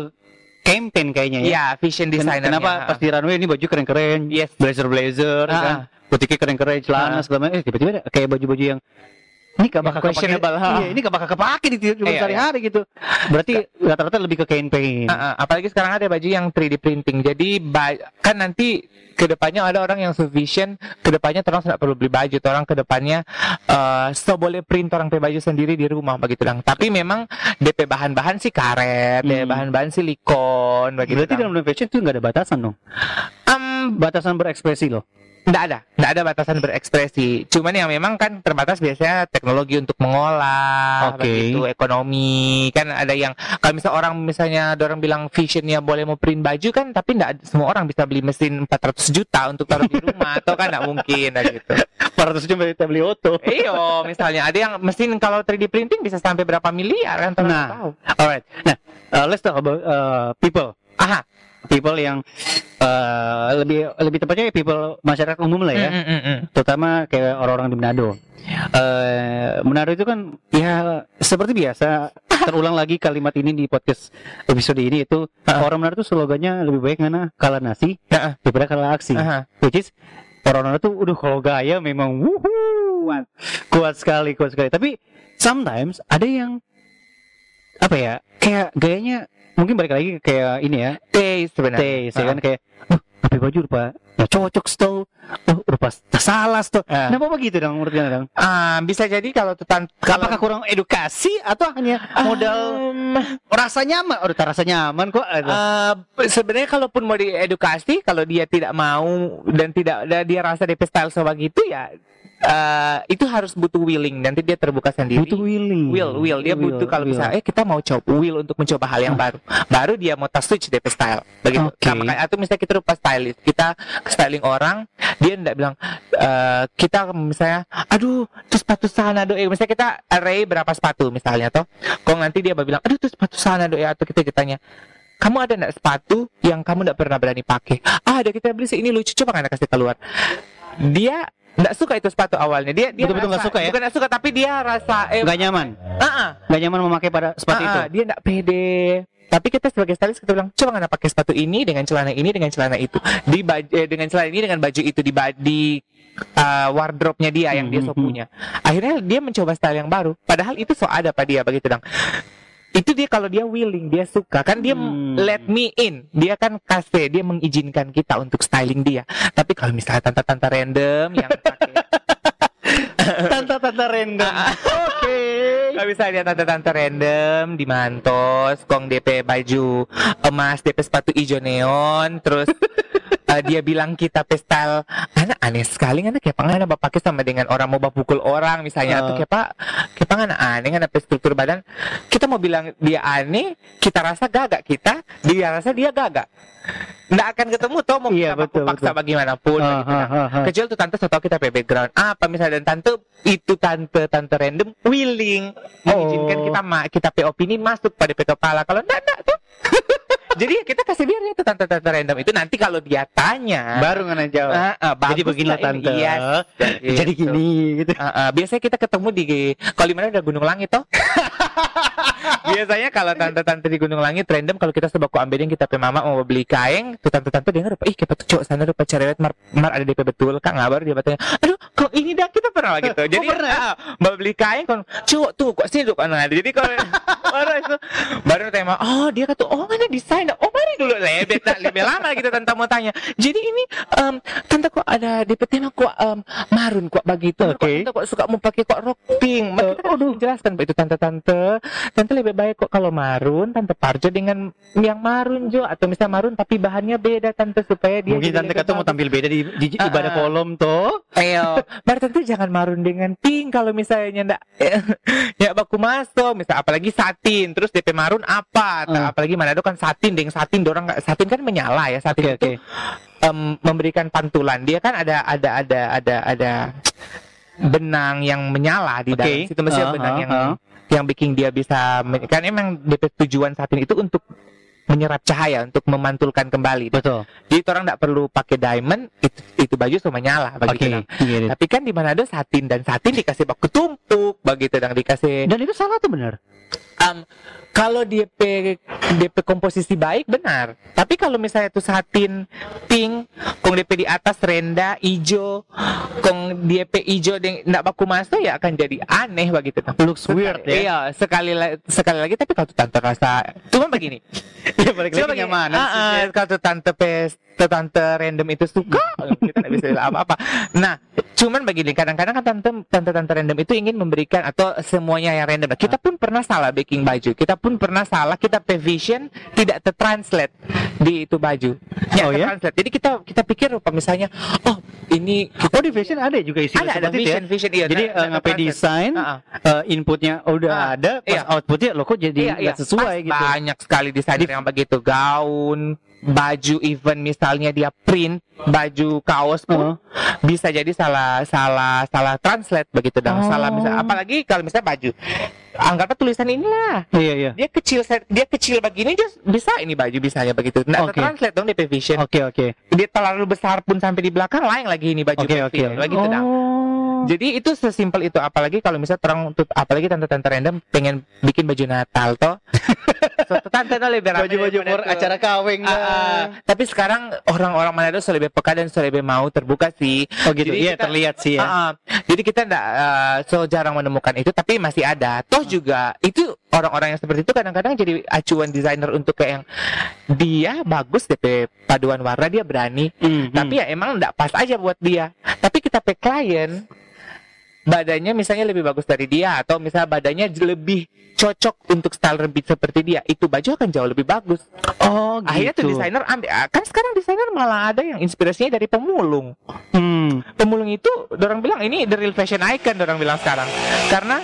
campaign kayaknya ya. Iya, fashion designer. Kenapa pas di runway ini baju keren-keren, Yes. blazer blazer, Ah. kan, butiknya keren-keren, celana Ah. segala macam. Eh tiba-tiba kayak baju-baju yang ini gak bakal kepake, questionable, ha. iya, ini gak bakal kepake di kehidupan Iya, sehari-hari gitu. Berarti rata-rata lebih ke campaign. Uh, uh, apalagi sekarang ada baju yang 3D printing. Jadi kan nanti ke depannya ada orang yang vision ke depannya orang tidak perlu beli baju, orang ke depannya uh, so boleh print orang pakai baju sendiri di rumah begitu lang. Tapi memang DP bahan-bahan sih karet, Hmm. bahan-bahan silikon begitu. Berarti dalam fashion itu nggak ada batasan dong. um, Batasan berekspresi loh. Nggak ada, nggak ada batasan berekspresi. Cuman yang memang kan terbatas biasanya teknologi untuk mengolah, Oke. begitu, ekonomi. Kan ada yang kalau misalnya orang misalnya ada orang bilang fashionnya boleh mau print baju kan, tapi nggak semua orang bisa beli mesin 400 juta untuk taruh di rumah, atau kan nggak mungkin nah gitu. 400 juta kita beli auto. Iyo, misalnya ada yang mesin kalau 3D printing bisa sampai berapa miliar kan, Nah. tahu. Alright. Nah, uh, let's talk about uh, people. Aha, People yang uh, lebih lebih tepatnya people masyarakat umum lah ya. Mm, mm, mm, mm. terutama kayak orang-orang di Manado. Eh Manado itu kan ya seperti biasa terulang lagi kalimat ini di podcast episode ini itu Ah. orang Manado itu slogannya lebih baik mana kalah nasi Ah, daripada kalah aksi. aha. Which is orang Manado tuh udah kalau gaya memang wuhu kuat sekali kuat sekali tapi sometimes ada yang apa ya? Kayak gayanya mungkin balik lagi kayak ini ya. Taste sebenarnya. Taste ya kan? Kayak uh tapi baju rupa ya cocok stol uh rupa salah stol Ah. kenapa begitu dong menurut kalian dong Ah, bisa jadi kalau tutan kalau apakah kurang edukasi atau hanya modal Um, rasa nyaman? Oh rasa nyaman kok Eh, sebenarnya kalaupun mau diedukasi kalau dia tidak mau dan tidak dia rasa DP style sebegitu ya eh, itu harus butuh willing. Nanti dia terbuka sendiri. Butuh willing. Will will. Dia Will, butuh kalau will. misalnya eh kita mau coba will untuk mencoba hal yang baru. Baru dia mau touch switch DP style. Begitu Oke. nah, makanya atau misalnya kita rupa stylist. Kita styling orang dia tidak bilang eh, kita misalnya aduh tuh sepatu sana do eh misalnya kita array berapa sepatu misalnya toh. Kok nanti dia bilang aduh tuh sepatu sana do atau kita tanya kamu ada enggak sepatu yang kamu enggak pernah berani pakai? Ah, ada kita beli sih. Ini lucu. Coba nggak kasih keluar. Dia enggak suka itu sepatu awalnya. Dia dia Betul-betul nggak suka ya? Bukan nggak suka tapi dia rasa eh nggak nyaman ah, ah, nggak nyaman memakai pada sepatu ah, itu ah, dia enggak pede. Tapi kita sebagai stylist kita bilang coba nggak pakai sepatu ini dengan celana ini dengan celana itu di baju eh, dengan celana ini dengan baju itu di di uh, wardrobe-nya dia yang dia so Mhm. punya. Akhirnya dia mencoba style yang baru. Padahal itu so ada pada dia begitu dong. Itu dia kalau dia willing, dia suka kan dia Hmm. let me in. Dia kan kasih, dia mengizinkan kita untuk styling dia. Tapi kalau misalnya tante-tante random yang pakai tante-tante random oke Gak bisa lihat tante-tante random di Mantos, kong DP baju emas, DP sepatu hijau neon, terus eh, dia bilang kita pestal, anak aneh sekali, anak kayak pangan apa pakai sama dengan orang mau pukul orang misalnya, atau Oh. kayak pak, kayak pangan aneh, kan apa struktur badan, kita mau bilang dia aneh, kita rasa gagak kita, dia rasa dia gagak, nggak akan ketemu toh mau Iya, betul, paksa betul. bagaimanapun, Ah, begitu, ah, nah. ah, ah. Kecuali tuh tante tahu kita background apa misalnya dan tante itu tante tante random willing mengizinkan Oh. kita ma kita pe opini masuk pada pe kepala kalau enggak enggak tuh jadi kita kasih biar itu tante tante random itu nanti kalau dia tanya baru nggak jawab ah, ah, jadi beginilah lah ini. tante Iya, jadi gitu. gini gitu Ah, ah, biasanya kita ketemu di kalau di mana ada Gunung Langit toh. biasanya kalau tante-tante di Gunung Langit random kalau kita sebab ambilin kita pe mama mau beli kain, tuh tante-tante dia rupa ih kita tuh cowok sana rupa cerewet mar, mar ada DP betul kak ngabar dia bertanya, aduh kok ini dah kita pernah gitu. Jadi pernah? ah, mau beli kain kan cowok tuh kok sini tuh kan ada. Jadi kalau baru itu baru tema oh dia kata oh mana desain oh mari. Dulu lebet nak lebih lama gitu tante mau tanya. Jadi ini em, tante kok ada DP tema kok em, marun kok begitu Oke. Kok tante kok suka mau pakai kok rok pink? Maka kita harus jelaskan. Itu tante-tante tante? Lebih baik kok kalau marun tante parjo dengan yang marun jo. Atau misalnya marun tapi bahannya beda tante supaya dia mungkin tante kata mau tampil beda di, di Ah, ibadah ah. kolom toh. Ayo, baru tentu jangan marun dengan pink kalau misalnya ndak. Ya baku masuk, misal apalagi satin, terus DP marun apa? Ah. Apalagi Manado kan satin, dengan satin nggak satin kan menyala ya satin oke itu oke em, memberikan pantulan. Dia kan ada ada ada ada ada benang yang menyala di dalam situ mesti Ah, benang ah, yang ah. yang bikin dia bisa kan emang DP tujuan satin itu untuk menyerap cahaya untuk memantulkan kembali. betul Jadi orang nggak perlu pakai diamond itu itu baju semua nyala begitu. Dang. iya, iya. Tapi kan di mana ada satin dan satin dikasih baku tumpuk begitu dan dikasih dan itu salah tuh benar Am, kalau DP DP komposisi baik benar. Tapi kalau misalnya itu satin pink, kong DP di atas renda ijo, kong DP ijo yang ndak baku masuk ya akan jadi aneh begitu. looks weird ya Iya, sekali sekali lagi tapi kalau tuh tante rasa cuma begini. Iya balik Coba lagi ah, ah, kalau tuh tante pes tante random itu suka kita nggak bisa bilang apa-apa. Nah, cuman begini kadang-kadang kan tante tante tante random itu ingin memberikan atau semuanya yang random. Nah, Kita pun pernah salah baking baju. Kita pun pernah salah kita pay vision tidak tertranslate di itu baju. Oh, ya? Jadi kita kita pikir apa misalnya oh ini Oh di fashion ada juga istilah ada ada itu ya? vision vision iya. Jadi nah, eh, ngapain translate. desain, ah. eh, inputnya udah Ah, ada, pas iya. outputnya lo kok jadi Iya, iya. sesuai Pas gitu. Banyak sekali desainer yang begitu gaun, baju even misalnya dia print baju kaos pun Uh-huh. bisa jadi salah salah salah translate begitu dan Oh. salah misalnya apalagi kalau misalnya baju anggapnya tulisan inilah Iya iya. dia kecil dia kecil begini just bisa ini baju bisanya begitu nggak Oke. translate dong DP Vision Oke oke. dia terlalu besar pun sampai di belakang lain lagi ini baju Oke oke. kecil begitu dah Oh. jadi itu sesimpel itu apalagi kalau misalnya terang untuk apalagi tante-tante random pengen bikin baju Natal toh suatu tante no lebih ramai Baju-baju tuh. acara kawin Ah, ah. tapi sekarang orang-orang Manado sudah lebih peka dan sudah lebih mau terbuka sih. Oh gitu. Jadi Iya kita- terlihat sih ya. Ah, ah. jadi kita enggak eh, so jarang menemukan itu tapi masih ada. Toh juga itu orang-orang yang seperti itu kadang-kadang jadi acuan desainer untuk kayak yang dia bagus DP paduan warna dia berani. Hmm, hmm. Tapi ya emang enggak pas aja buat dia. Tapi kita pe klien badannya misalnya lebih bagus dari dia atau misalnya badannya lebih cocok untuk style rambut seperti dia, itu baju akan jauh lebih bagus. oh gitu. Akhirnya tuh desainer ambil ah, kan sekarang desainer malah ada yang inspirasinya dari pemulung. Hmm. Pemulung itu orang bilang ini the real fashion icon orang bilang sekarang. Karena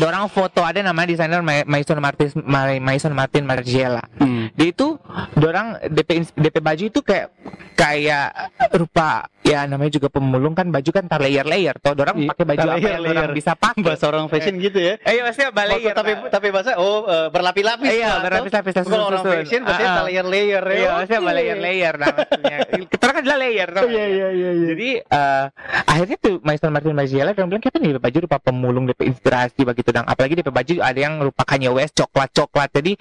orang foto ada namanya desainer Ma- Maison Martin Ma- Maison Martin Margiela. Hmm. Dia itu orang DP DP baju itu kayak kayak rupa ya namanya juga pemulung kan baju kan tar layer-layer toh orang Iya, pakai baju apa yang orang bisa pakai. Bahasa orang fashion gitu ya. Eh, iya maksudnya layer. tapi tapi bahasa oh eh, berlapis-lapis. Iya, berlapis-lapis, Kalau orang fashion pasti Ah, ah. layer-layer ya. Iya, maksudnya Oke. layer-layer nah maksudnya. Kita kan adalah layer toh. Iya iya iya. Jadi eh, akhirnya tuh Maison Martin Margiela dia bilang kita nih baju rupa pemulung DP inspirasi begitu dong. Apalagi DP baju ada yang rupa Kanye West coklat-coklat. Jadi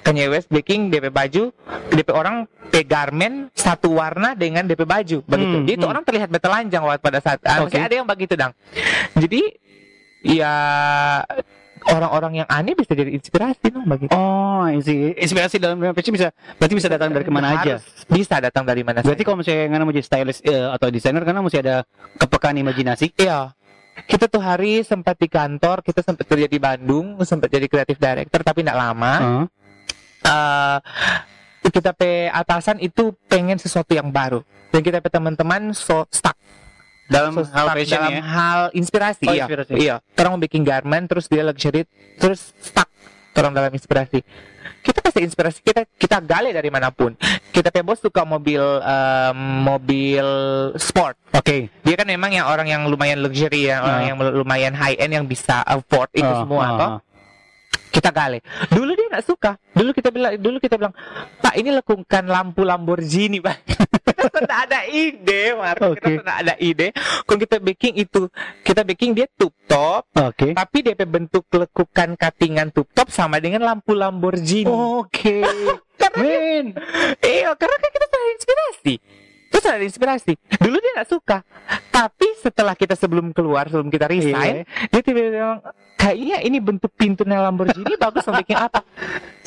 Kanye West baking DP baju, DP orang pe garment satu warna dengan DP baju begitu. Hmm, Jadi itu hmm. orang terlihat waktu pada saat ah, Oke. maksudnya ada yang begitu dong. Jadi ya orang-orang yang aneh bisa jadi inspirasi dong begitu. Oh, inspirasi dalam dunia fashion bisa berarti bisa datang dari ke mana aja. Bisa datang dari mana Berarti saja. kalau misalnya ngana mau jadi stylist eh, atau desainer karena mesti ada kepekaan imajinasi. Iya. Kita tuh hari sempat di kantor, kita sempat kerja di Bandung, sempat jadi kreatif director tapi tidak lama. Heeh. Eh, kita pe atasan itu pengen sesuatu yang baru dan kita pe teman-teman so stuck dalam So hal stuck fashion dalam ya. hal inspirasi, Oh, iya. inspirasi. Iya. Orang mau bikin garment terus dia luxury terus stuck orang dalam inspirasi. Kita pasti inspirasi kita kita gali dari mana pun. Kita pe bos suka mobil em, mobil sport. Oke. Dia kan memang yang orang yang lumayan luxury ya, orang Ah. yang lumayan high end yang bisa afford itu Oh, semua oh, toh. Kita gali. Dulu dia nggak suka. Dulu kita bilang dulu kita bilang, "Pak, ini lekungkan lampu Lamborghini, Pak." kita tidak ada ide, Mar. Kita Oke. tidak ada ide. Kalau kita baking itu, kita baking dia tube top, Oke. tapi DP bentuk lekukan cuttingan tube top sama dengan lampu Lamborghini. Oke. karena Men. Iya, karena kan kita sudah inspirasi. Terus ada inspirasi. Dulu dia nggak suka. Tapi setelah kita sebelum keluar, sebelum kita resign, dia tiba-tiba bilang, kayaknya ini bentuk pintunya Lamborghini bagus mau bikin apa?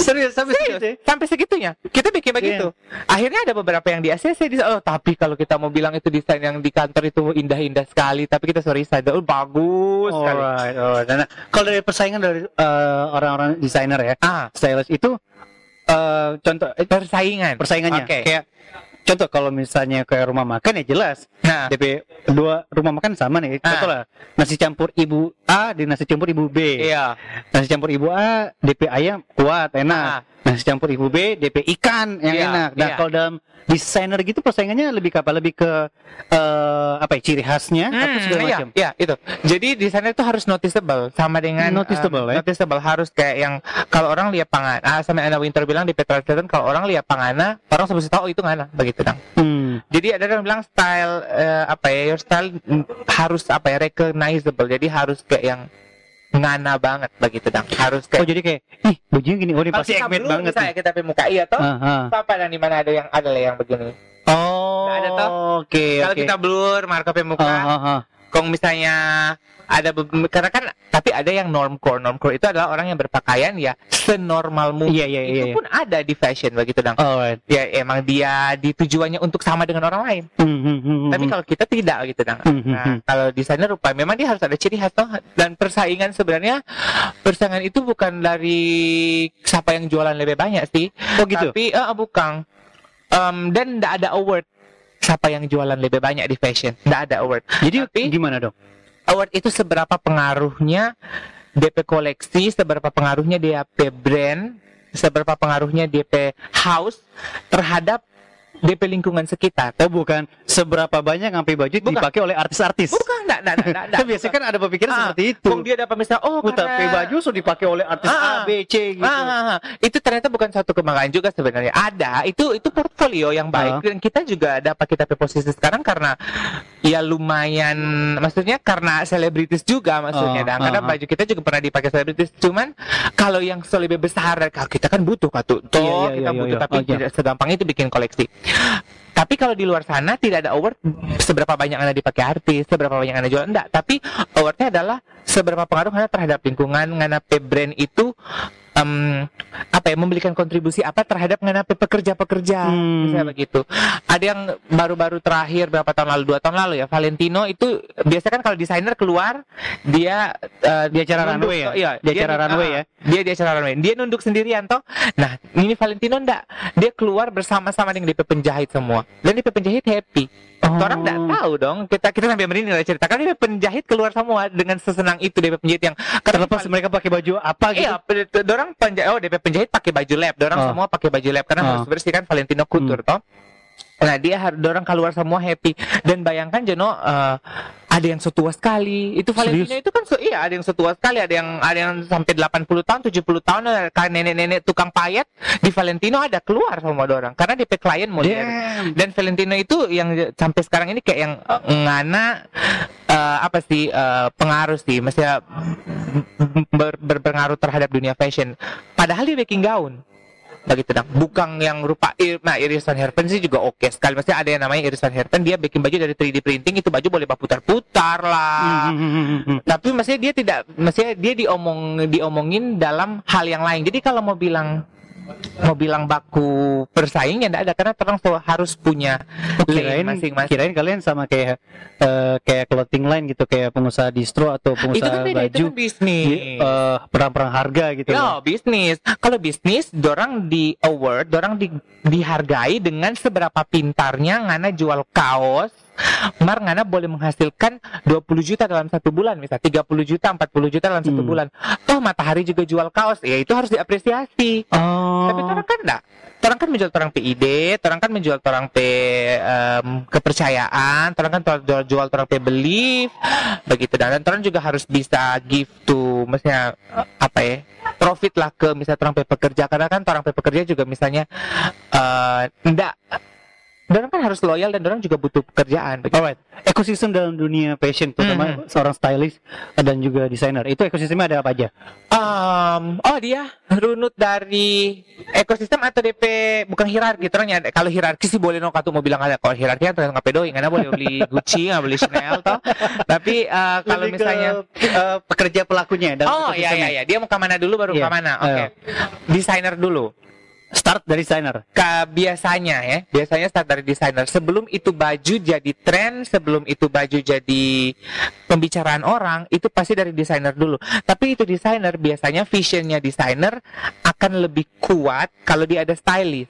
Serius sampai Serius, segitu. ya? sampai segitunya. Kita bikin begitu. Akhirnya ada beberapa yang di ACC di oh tapi kalau kita mau bilang itu desain yang di kantor itu indah-indah sekali, tapi kita sorry saja, oh bagus sekali. Alright, alright. Nah, kalau dari persaingan dari eh, orang-orang desainer ya, Ah, stylist itu eh, contoh persaingan. persaingannya. Oke. Kayak contoh kalau misalnya kayak rumah makan ya jelas Nah, DP dua rumah makan sama nih. Ah. Contoh lah nasi campur ibu A dan nasi campur ibu B. iya. Nasi campur ibu A DP ayam kuat enak. Ah. Nasi campur ibu B DP ikan yang Iya, enak. Nah iya. kalau dalam desainer gitu persaingannya lebih ke apa? Lebih ke eh, apa ya ciri khasnya atau Hmm, segala iya, macam. iya, itu. Jadi di sana itu harus noticeable sama dengan Noticeable, um, ya? Noticeable harus kayak yang kalau orang lihat pangan. Ah, sama Anna Winter bilang di Petra kalau orang lihat pangana, orang sebut tahu oh, itu ngana begitu dong. Hmm. Jadi ada yang bilang style eh, apa ya, your style harus apa ya recognizable. Jadi harus kayak yang ngana banget begitu dong. Harus Oh kayak jadi kayak ih bajunya gini oh ini pasti ekmet banget nih. kita pakai muka iya toh. Ah, ah. Apa dan di mana ada yang ada yang begini. Oh, Nggak ada toh? Oke, Kalau oke. kita blur, markup muka, Ah, ah, ah. Kalau misalnya ada karena kan tapi ada yang normcore normcore itu adalah orang yang berpakaian ya senormal mungkin. Iya, iya, itu iya, iya. pun ada di fashion begitu dong Alright. ya emang dia di tujuannya untuk sama dengan orang lain. Hmm, hmm, tapi hmm. kalau kita tidak gitu dong Hmm, hmm, nah kalau desainer rupa memang dia harus ada ciri khas toh. Dan persaingan sebenarnya persaingan itu bukan dari siapa yang jualan lebih banyak sih. Oh gitu. tapi eh, bukan. Em, dan tidak ada award siapa yang jualan lebih banyak di fashion tidak ada award Jadi tapi- gimana dong? award itu seberapa pengaruhnya DP koleksi, seberapa pengaruhnya DP brand, seberapa pengaruhnya DP house terhadap DP lingkungan sekitar. Oh bukan seberapa banyak sampai baju Bukan. dipakai oleh artis-artis. Bukan, enggak, enggak, enggak, enggak. Biasanya kan ada pemikiran Ah, seperti itu. Kung dia dapat misalnya, oh tapi karena- baju sudah dipakai oleh artis Ah, A, B, C gitu. Ah, ah, ah. itu ternyata bukan satu kebanggaan juga sebenarnya. Ada, itu itu portfolio yang baik Ah. dan kita juga dapat kita ke posisi sekarang karena ya lumayan maksudnya karena selebritis juga maksudnya Ah, dan karena ah, ah. baju kita juga pernah dipakai selebritis. Cuman kalau yang lebih besar kalau kita kan butuh katu. Toh Iya, iya, kita iya, butuh iya. tapi iya. tidak segampang itu bikin koleksi. Tapi kalau di luar sana tidak ada award seberapa banyak anda dipakai artis, seberapa banyak anda jual enggak. Tapi awardnya adalah seberapa pengaruh anda terhadap lingkungan, ngana pe brand itu em, apa ya memberikan kontribusi apa terhadap pe pekerja-pekerja, Hmm. misalnya begitu. Ada yang baru-baru terakhir berapa tahun lalu, dua tahun lalu ya, Valentino itu biasa kan kalau desainer keluar dia eh, Di acara nunduk, runway ya? toh, Iya, Di acara dia- runway ah, ya? Dia di acara runway. Dia nunduk sendirian toh. Nah, ini Valentino enggak. Dia keluar bersama-sama dengan DP penjahit semua. Dan DP penjahit happy. Oh. Orang enggak tahu dong. Kita kita sampai merinding lah cerita. Karena DP penjahit keluar semua dengan sesenang itu DP penjahit yang Terlepas mereka pakai baju apa gitu. Iya, pe- dorang penjahit, oh DP penjahit pakai baju lab, dorang Oh. semua pakai baju lab karena Oh. harus bersih kan Valentino Couture toh. Nah dia harus dorang keluar semua happy dan bayangkan Jono eh, ada yang setua sekali itu Valentino Serius? itu kan iya ada yang setua sekali ada yang ada yang sampai 80 tahun 70 tahun ada kan nenek-nenek tukang payet di Valentino ada keluar semua dorang karena DP klien lihat. Damn. dan Valentino itu yang sampai sekarang ini kayak yang eh, ngana eh, apa sih eh, pengaruh sih maksudnya ber- berpengaruh terhadap dunia fashion padahal dia bikin gaun begitu dong bukan yang rupa ir, nah Iris Van Herpen sih juga oke sekali. Maksudnya ada yang namanya Iris Van Herpen dia bikin baju dari 3D printing itu baju boleh putar-putar lah. Hmm, hmm, hmm, hmm, hmm. tapi maksudnya dia tidak maksudnya dia diomong diomongin dalam hal yang lain. Jadi kalau mau bilang mau bilang baku bersaing ya enggak ada karena terang so- harus punya kirain masing-masing kirain kalian sama kayak eh, kayak clothing line gitu kayak pengusaha distro atau itu pengusaha kan beda itu baju kan bisnis di, eh, perang-perang harga gitu Ya, bisnis. Kalau bisnis, dorang di award, dorang di, dihargai dengan seberapa pintarnya ngana jual kaos. Mar ngana boleh menghasilkan 20 juta dalam satu bulan, misal 30 juta, 40 juta dalam satu Hmm. bulan. Toh matahari juga jual kaos, ya itu harus diapresiasi. Oh. Tapi orang kan enggak. Orang kan menjual orang pe ide, orang kan menjual orang pe em, kepercayaan, orang kan jual jual orang pe belief, begitu dan orang juga harus bisa give to, maksudnya eh, apa ya, profit lah ke misalnya orang pe pekerja karena kan orang pe pekerja juga misalnya eh enggak, orang kan harus loyal dan orang juga butuh pekerjaan. begitu. Alright, ekosistem dalam dunia fashion, terutama seorang stylist dan juga desainer, itu ekosistemnya ada apa aja? Um, oh dia runut dari ekosistem atau DP bukan hierarki? Terusnya kalau hierarki sih boleh no katu mau bilang ada. Kalau hierarki kan tergantung apa doi? Karena boleh beli Gucci nggak beli Chanel toh. Tapi uh, kalau Lebih ke, misalnya eh, pekerja pelakunya dalam oh iya iya iya. Dia mau ke mana dulu baru Iya, ke mana oke. Desainer dulu Start dari desainer. Biasanya ya biasanya start dari desainer sebelum itu baju jadi tren sebelum itu baju jadi pembicaraan orang itu pasti dari desainer dulu tapi itu desainer biasanya visionnya desainer akan lebih kuat kalau dia ada stylist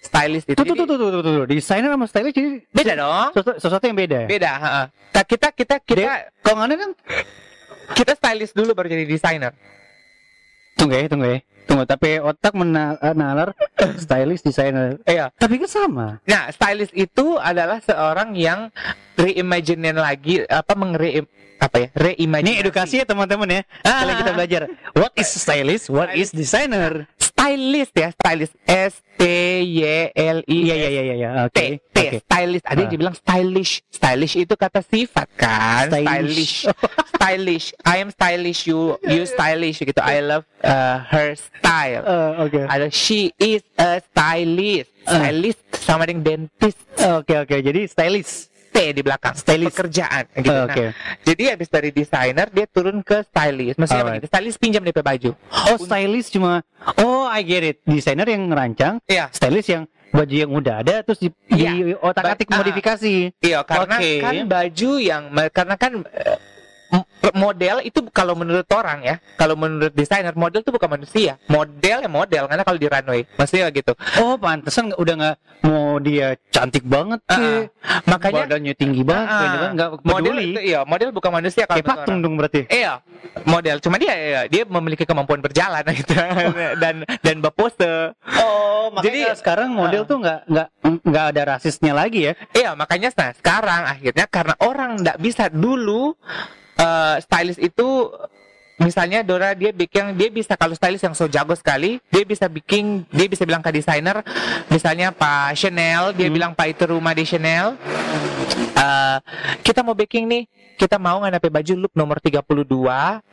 stylist itu Tuh, tuh, tuh, tuh, tuh, tuh, tuh. Desainer sama stylist jadi beda dong sesuatu, sesuatu yang beda. ya? beda. Nah, kita kita kita Dia- Kalau nggak kan, kita stylist dulu baru jadi desainer tunggu ya, tunggu ya. Tunggu, tapi otak mena- eh, stylist, desainer. iya Tapi kan sama. Nah, stylist itu adalah seorang yang reimagine lagi apa mengre apa ya? Reimagine. Ini edukasi ya teman-teman ya. Ah. Kalian kita belajar. What is stylist? What is designer? Stylist ya, stylist S T Y L I iya, iya, iya, iya. T Oke. T Oke. stylist ada yang Ah. bilang stylish stylish itu kata sifat kan Stylish. stylish stylish I am stylish you you stylish gitu I love uh, her style Eh, Oke. ada she is a stylist Ah. stylist sama dengan dentist Oke, oke. Jadi stylist. T di belakang Stylist. pekerjaan gitu. Oh, Nah, Oke. jadi habis dari desainer dia turun ke stylist. Maksudnya Alright. begitu. Stylist pinjam DP baju. Oh, stylist cuma Oh, I get it. Desainer yang ngerancang, Iya. stylist yang baju yang udah ada terus di, Iya. di otak-atik Ba- ah. modifikasi. Iya, karena Oke. kan baju yang karena kan eh, model itu kalau menurut orang ya, kalau menurut desainer model itu bukan manusia. Model ya model karena kalau di runway, maksudnya gitu. Oh, pantesan udah nggak mau dia cantik banget ke, makanya badannya tinggi banget, kayaknya kan nggak model itu iya model bukan manusia kalau Kayak patung dong berarti. Iya, model. Cuma dia ya, dia memiliki kemampuan berjalan gitu dan dan berpose. Oh, makanya Jadi- sekarang model Ah. tuh nggak nggak nggak ada rasisnya lagi ya. Iya, makanya nah sekarang akhirnya karena orang nggak bisa dulu eh stylist itu misalnya Dora dia bikin dia bisa kalau stylist yang so jago sekali dia bisa bikin dia bisa bilang ke desainer misalnya Pak Chanel dia Hmm. bilang Pak itu rumah di Chanel eh, kita mau baking nih kita mau nganape baju look nomor 32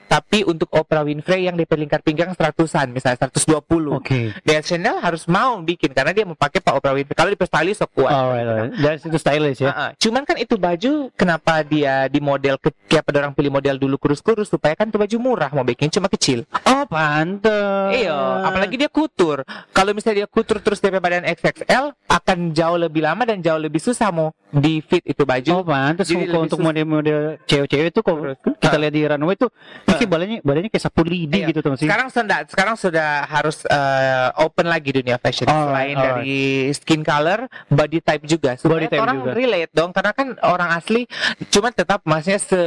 tapi untuk Oprah Winfrey yang di pelingkar pinggang seratusan misalnya 120 Oke. dan Chanel harus mau bikin karena dia mau pakai Pak Oprah Winfrey kalau di stylist so kuat Alright, alright. Dari situ stylish ya. Ah, ah. Cuman kan itu baju kenapa dia di model kayak pada orang pilih model dulu kurus-kurus supaya kan itu baju murah mau bikin cuma kecil. Oh, pantes. Iya, apalagi dia kutur. Kalau misalnya dia kutur terus dia badan XXL akan jauh lebih lama dan jauh lebih susah mau di fit itu baju. Oh, Jadi kalau lebih untuk model-model cewek-cewek itu Terus. kita Ah. lihat di runway tuh pasti badannya badannya kayak sapu lidi Iya. gitu tuh sih. Sekarang sudah sekarang sudah harus eh, open lagi dunia fashion Alright, selain alright. dari skin color, body type juga. Supaya Body type orang juga. relate dong karena kan orang asli cuma tetap maksudnya se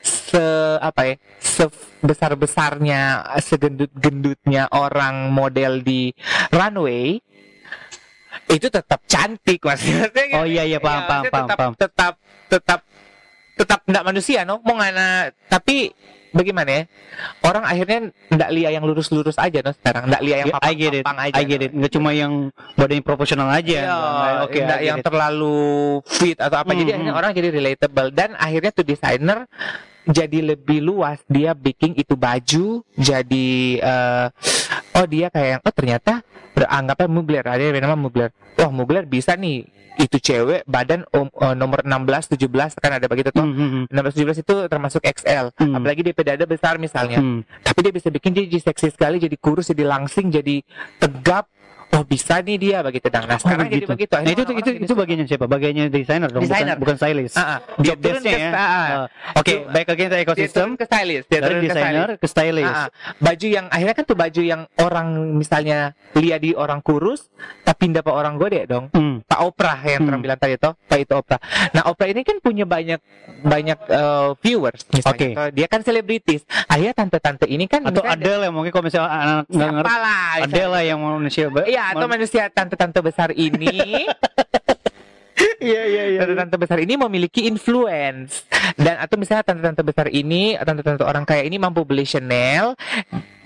se apa ya? sebesar besarnya segendut gendutnya orang model di runway itu tetap cantik maksudnya. Oh, iya, iya, paham, paham, maksudnya paham, tetap, paham. tetap tetap tetap enggak manusia no mau ngana tapi bagaimana ya orang akhirnya enggak lihat yang lurus-lurus aja no sekarang enggak lihat yang Yeah, I get it. papang-papang aja I get no. it. Nggak cuma yang badannya proporsional aja. Iya, Oke, enggak I get yang it. terlalu fit atau apa. Jadi Hmm, akhirnya hmm. orang jadi relatable dan akhirnya tuh desainer jadi lebih luas dia bikin itu baju jadi eh, oh dia kayak oh ternyata beranggapnya Mugler ada yang nama Mugler. Wah Mugler bisa nih itu cewek badan om- eh, nomor 16 17 kan ada begitu tuh. Hmm, hmm, 16 17 itu termasuk XL. Hmm. Apalagi dia dada besar misalnya hmm. tapi dia bisa bikin dia jadi seksi sekali jadi kurus jadi langsing jadi tegap oh bisa nih dia begitu dong nah sekarang jadi begitu Nah, itu itu itu bagiannya siapa? Bagiannya desainer dong, bukan bukan stylist. Ah. Job turun desk-nya ke- ya. Ah, Oke, Dia- baik lagi ke dia ekosistem turun ke stylist dia dari turun desainer ke stylist. Ah. baju yang akhirnya kan tuh baju yang orang misalnya lihat di orang kurus tapi dapat orang gede dong Hmm. Pak Oprah yang Hmm. bilang tadi toh Pak itu Oprah nah Oprah ini kan punya banyak banyak eh, viewers misalnya Oke. toh. dia kan selebritis akhirnya tante-tante ini kan Atau misalnya ada lah mungkin kalau misalnya anak nggak ngerti. lah yang manusia. Iya, atau man- manusia tante-tante besar ini, Iya iya iya. tante-tante besar ini memiliki influence. Dan atau misalnya tante-tante besar ini, tante-tante orang kaya ini mampu beli Chanel,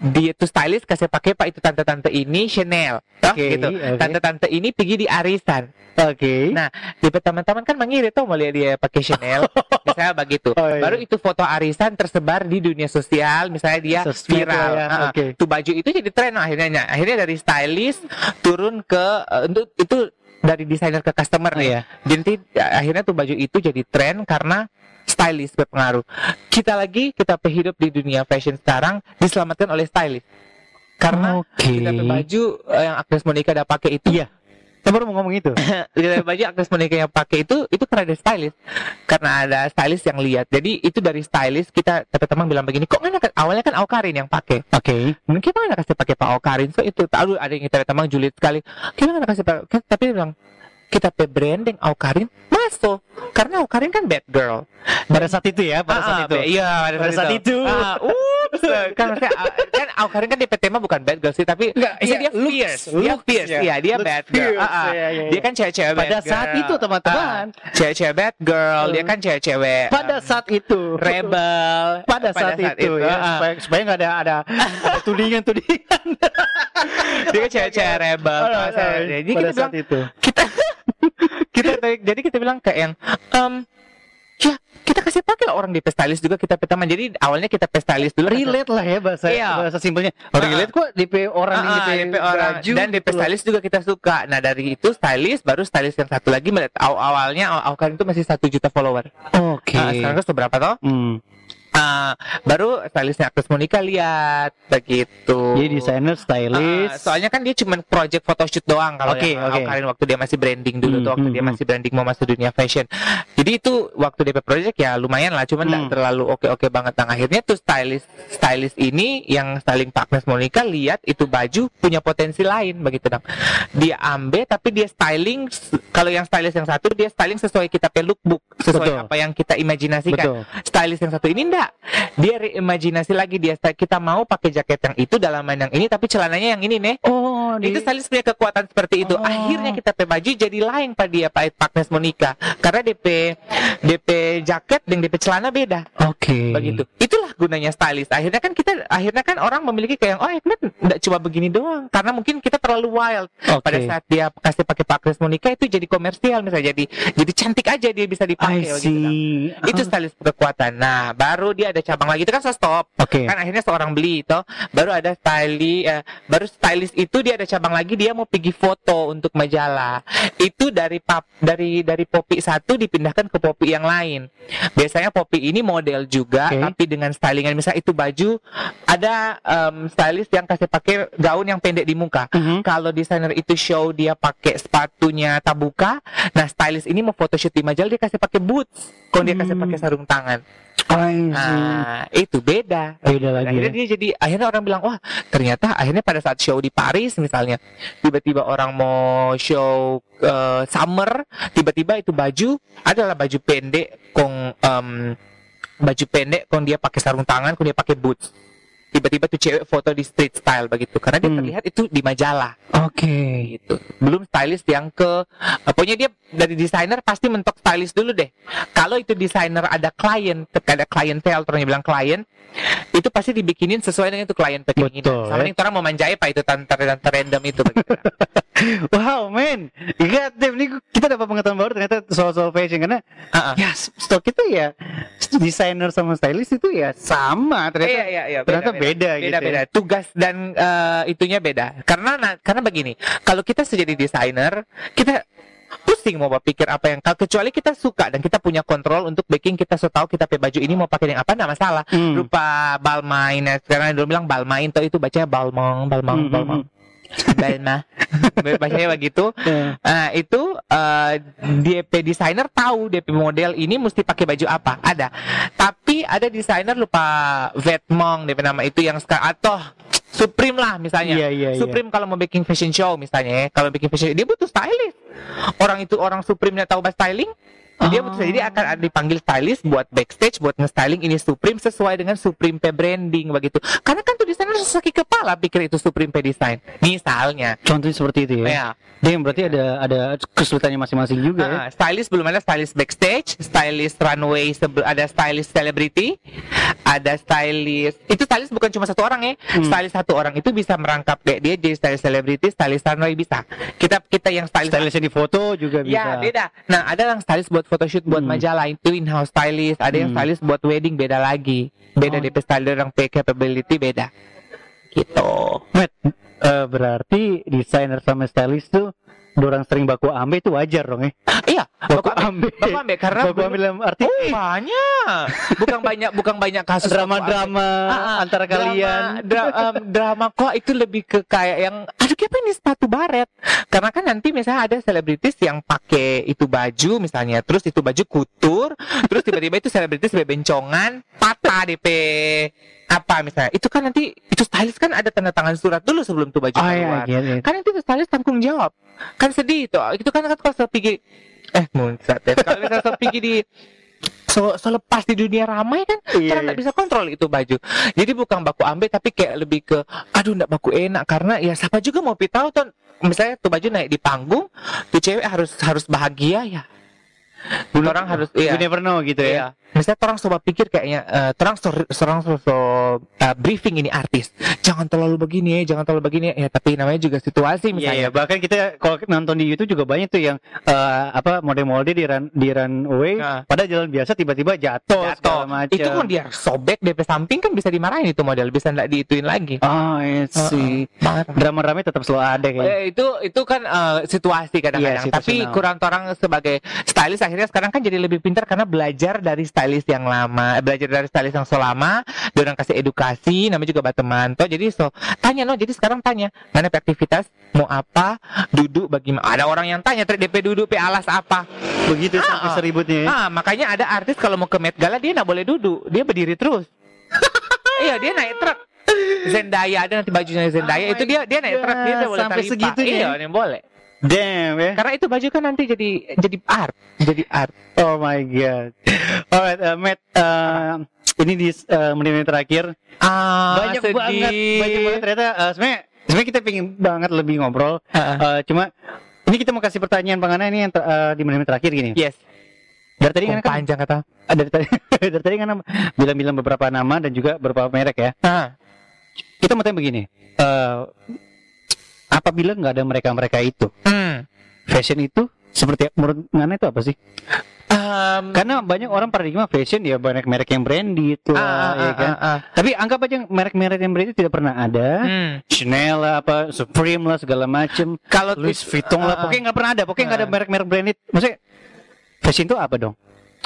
dia tuh stylist kasih pakai pak itu tante-tante ini Chanel, Toh, Oke, gitu. oke. Tante-tante ini pergi di arisan. Oke. Nah, di teman-teman kan mengirit tuh mau lihat dia pakai Chanel, misalnya begitu. Oh, iya. Baru itu foto arisan tersebar di dunia sosial, misalnya dia Sosmed viral. ya, ah. oke. Tuh baju itu jadi tren akhirnya. Akhirnya dari stylist turun ke eh, itu itu dari desainer ke customer nih. Iya. Jadi ya, akhirnya tuh baju itu jadi tren karena stylist berpengaruh. Kita lagi kita hidup di dunia fashion sekarang diselamatkan oleh stylist. Karena Oke. kita baju eh, yang Agnes Monica udah pakai itu Iya. Saya baru mau ngomong itu. kita baju Monica yang pakai itu itu karena ada stylist. Karena ada stylist yang lihat. Jadi itu dari stylist kita teman-teman bilang begini kok nggak awalnya kan Aukarin yang pakai. Oke. mungkin kita nggak kasih pakai Pak Aukarin? So itu. Tahu ada yang kita teman julid sekali kita nggak kasih pakai kan- tapi dia bilang kita pe branding Aukarin masuk karena Aukarin kan bad girl Pada saat itu ya, pada Ah, saat ah, itu. be- iya pada, Pada saat itu. Ah, ups. kan maksudnya, ah, kan Aukarin kan DP tema bukan bad girl sih tapi Enggak, iya, iya, dia looks, fierce dia looks, fierce ya. iya dia Looks bad girl fierce, Ah, ah. iya, iya, dia iya. kan cewek-cewek Pada saat itu, teman-teman. Ah, cewek-cewek bad girl dia kan cewek-cewek Pada um, saat itu. rebel Pada saat, itu, ya. ah. Supaya supaya nggak ada ada ada tudingan-tudingan. dia kan cewek-cewek rebel Pada saat itu. kita kita jadi kita bilang kayak yang em ya kita kasih pakai lah orang di pestalis juga kita pertama jadi awalnya kita pestalis dulu kan- relate lah ya bahasa Iya. bahasa simpelnya. Oh, Ah, relate kok DP orang Ah, yang DP, DP orang baju dan DP gitu loh. stylist juga kita suka. Nah dari itu stylist baru stylist yang satu lagi melihat aw- awalnya awal itu masih satu juta follower. Oke. Nah, sekarang tuh berapa toh? Hmm. Ah, baru stylistnya Agnes Monica lihat begitu. Jadi desainer, stylist. soalnya kan dia cuma project photoshoot doang kalau Oke, yang oke. Awkarin waktu dia masih branding dulu Hmm, tuh waktu hmm, dia hmm. masih branding mau masuk dunia fashion. Jadi itu waktu DP project ya lumayan lah, cuman nggak Hmm. terlalu oke-oke banget. Nah, akhirnya tuh stylist stylist ini yang styling Pak Agnes Monica lihat itu baju punya potensi lain begitu dong. Dia ambil tapi dia styling kalau yang stylist yang satu dia styling sesuai kita lookbook, sesuai Betul. apa yang kita imajinasikan Betul. stylist yang satu ini enggak dia reimajinasi lagi dia kita mau pakai jaket yang itu dalaman yang ini tapi celananya yang ini nih Oh, itu stylist punya kekuatan seperti itu. Oh. akhirnya kita pakai baju jadi lain pada dia Pak Agnes Monica. Karena DP DP jaket dan DP celana beda. Oke. begitu. Itulah gunanya stylist akhirnya kan kita akhirnya kan orang memiliki kayak oh Agnes enggak cuma begini doang karena mungkin kita terlalu wild Oke. pada saat dia kasih pakai Pak Agnes Monica itu jadi komersial misalnya jadi jadi cantik aja dia bisa dipakai Dang. see. itu stylist kekuatan. Nah, baru dia ada cabang lagi itu kan stop. Oke. Kan akhirnya seorang beli itu baru ada styli eh, baru stylist itu dia ada cabang lagi dia mau pergi foto untuk majalah. Itu dari pap dari dari popi satu dipindahkan ke popi yang lain. Biasanya popi ini model juga Oke. tapi dengan stylingan misalnya itu baju ada em, stylist yang kasih pakai gaun yang pendek di muka. Mhm. Kalau desainer itu show dia pakai sepatunya tabuka, nah stylist ini mau photoshoot di majalah dia kasih pakai boots, kalau dia kasih Hmm. pakai sarung tangan. Nah, itu beda. Beda lagi. Akhirnya ya. dia jadi akhirnya orang bilang wah ternyata akhirnya pada saat show di Paris misalnya tiba-tiba orang mau show eh, summer tiba-tiba itu baju adalah baju pendek kong em, baju pendek kong dia pakai sarung tangan kong dia pakai boots tiba-tiba tuh cewek foto di street style begitu karena dia Hmm. terlihat itu di majalah Oke. gitu. Belum stylist yang ke eh, pokoknya dia dari desainer pasti mentok stylist dulu deh. Kalau itu desainer ada klien, ada klientel, orang bilang klien, itu pasti dibikinin sesuai dengan itu klien Betul, Sama ya. nih orang mau manjai pak itu tanpa tanpa random itu. Wow, men. God damn, ini kita dapat pengetahuan baru ternyata soal-soal fashion karena Ah, ah. ya stok itu ya desainer sama stylist itu ya sama ternyata. Iya iya iya. ternyata beda Beda ya. beda. Tugas dan eh, itunya beda. Karena na- karena begini, kalau kita jadi desainer, kita pusing mau berpikir apa yang kecuali kita suka dan kita punya kontrol untuk baking kita so tahu kita pakai baju ini mau pakai yang apa nggak masalah Hmm. rupa balmain ya sekarang dulu bilang balmain tuh itu bacanya balmong balmong Hmm, balmong balma bacanya begitu Eh, Nah, itu eh, DP desainer tahu DP model ini mesti pakai baju apa. Ada. Tapi ada desainer lupa Vetmong DP nama itu yang sekarang atau Supreme lah misalnya. Iya, iya, iya. Supreme kalau mau bikin fashion show misalnya, ya. kalau bikin fashion dia butuh stylist. Orang itu orang Supreme nya tahu bahasa styling, dia Oh. jadi akan dipanggil stylist buat backstage buat nge-styling ini Supreme sesuai dengan Supreme P branding begitu. Karena kan tuh desainer sakit kepala pikir itu Supreme P design. Misalnya, Contohnya seperti itu ya. ya. Damn, berarti ada ada kesulitannya masing-masing juga ya. Ah, stylist belum ada stylist backstage, stylist runway, ada stylist celebrity, ada stylist. Itu stylist bukan cuma satu orang ya. Hmm. Stylist satu orang itu bisa merangkap kayak dia jadi stylist celebrity, stylist runway bisa. Kita kita yang stylist Stylist yang di foto juga bisa. Ya beda. Nah ada yang stylist buat photoshoot buat Hmm. majalah itu in house stylist. Ada yang Hmm. stylist buat wedding beda lagi. Beda Oh. DP stylist yang pay capability beda. Gitu. Matt, eh, berarti desainer sama stylist tuh orang sering baku ambe itu wajar dong ya. Iya. Baku Baku ambe. Baku ambil karena baku ambe dalam arti Oh, banyak. Bukan banyak bukan banyak kasus drama-drama Ah, ah, antara drama, kalian. dra- em, drama kok itu lebih ke kayak yang aduh apa ini sepatu baret. Karena kan nanti misalnya ada selebritis yang pakai itu baju misalnya, terus itu baju kutur, terus tiba-tiba itu selebritis bebencongan, patah DP apa misalnya. Itu kan nanti itu stylist kan ada tanda tangan surat dulu sebelum tuh baju Oh iya, keluar. iya, iya. Kan itu stylist tanggung jawab. Kan sedih itu. Itu kan kan kalau pergi eh muncrat ya. Kalau misalnya saya pergi di so, selepas di dunia ramai kan Iya, kita nggak bisa kontrol itu baju. Jadi bukan baku ambil tapi kayak lebih ke aduh nggak baku enak. Karena ya siapa juga mau pi tahu tuh misalnya tuh baju naik di panggung tuh cewek harus harus bahagia ya orang harus You iya never know gitu ya. Iya. Misalnya orang coba pikir kayaknya, eh, orang so, orang so, so uh, briefing ini artis jangan terlalu begini jangan terlalu begini ya tapi namanya juga situasi Iya, misalnya iya. bahkan kita kalau nonton di YouTube juga banyak tuh yang eh, apa model-model di run di runway Nah. pada jalan biasa tiba-tiba jatuh, Jatuh. itu kan dia sobek DP samping kan bisa dimarahin itu model bisa nggak diituin lagi Oh, iya sih. banget Drama-drama tetap selalu ada kayaknya. Eh, itu itu kan eh, situasi kadang-kadang Iya, tapi kurang orang sebagai stylist akhirnya sekarang kan jadi lebih pintar karena belajar dari stylist yang lama eh, belajar dari stylist yang selama dia orang kasih edukasi namanya juga bateman toh jadi so tanya no jadi sekarang tanya mana pe aktivitas mau apa? Duduk bagaimana ada orang yang tanya "Tri, DP duduk pe alas apa? Begitu sampai Ah, seributnya ya. ah makanya ada artis kalau mau ke Met Gala dia nggak boleh duduk dia berdiri terus. Iya dia naik truk. Zendaya ada nanti bajunya Zendaya Oh itu dia dia naik truk dia boleh sampai segitunya iya ya? yang boleh Damn ya. karena itu baju kan nanti jadi jadi art jadi art Oh my god. Alright, uh, Matt, uh, ini di uh, menit-menit terakhir ah banyak sedih. banget, banyak banget ternyata. Uh, sebenarnya, sebenarnya kita pengen banget lebih ngobrol. Ah, ah. Uh, cuma ini kita mau kasih pertanyaan Bang Ana ini yang ter- uh, di menit-menit terakhir gini. yes Dari tadi Oh, kan, panjang kata uh, dari tadi dari tadi kan bilang-bilang beberapa nama dan juga beberapa merek ya. ah Kita mau tanya begini. Uh, apabila nggak ada mereka-mereka itu, hmm. fashion itu seperti menurut Ngana itu apa sih? Um, Karena banyak orang paradigma fashion ya banyak merek yang branded ah, lah, ah, ya ah, kan. ah, ah. Tapi anggap aja merek-merek yang branded tidak pernah ada. Hmm. Chanel lah, apa Supreme lah segala macem. kalau Louis Vuitton lah, ah, ah. pokoknya nggak pernah ada. Pokoknya nggak ada Ah. merek-merek branded. Maksudnya fashion itu apa dong?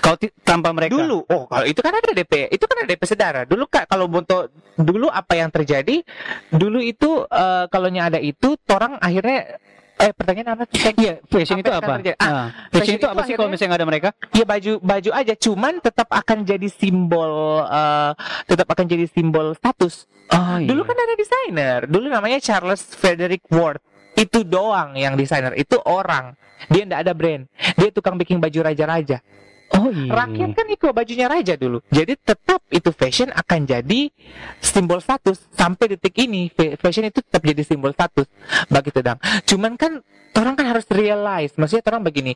Kalau tanpa mereka. dulu. Oh kalau itu kan ada DP itu kan ada DP sedara. Dulu kak kalau untuk dulu apa yang terjadi? Dulu itu eh, kalau ada itu orang akhirnya eh pertanyaan apa? Iya, fashion itu apa? terjadi? Ah, Ah, fashion, fashion itu apa sih kalau misalnya nggak ada mereka? ya baju baju aja. Cuman tetap akan jadi simbol eh, tetap akan jadi simbol status. Oh, dulu kan ada desainer. Dulu namanya Charles Frederick Ward. Itu doang yang desainer. Itu orang. Dia ndak ada brand. Dia tukang bikin baju raja-raja Oh iya. Rakyat kan ikut bajunya raja dulu. Jadi tetap itu fashion akan jadi simbol status sampai detik ini. fa- Fashion itu tetap jadi simbol status bagi Tedang. Cuman kan orang kan harus realize, maksudnya orang begini,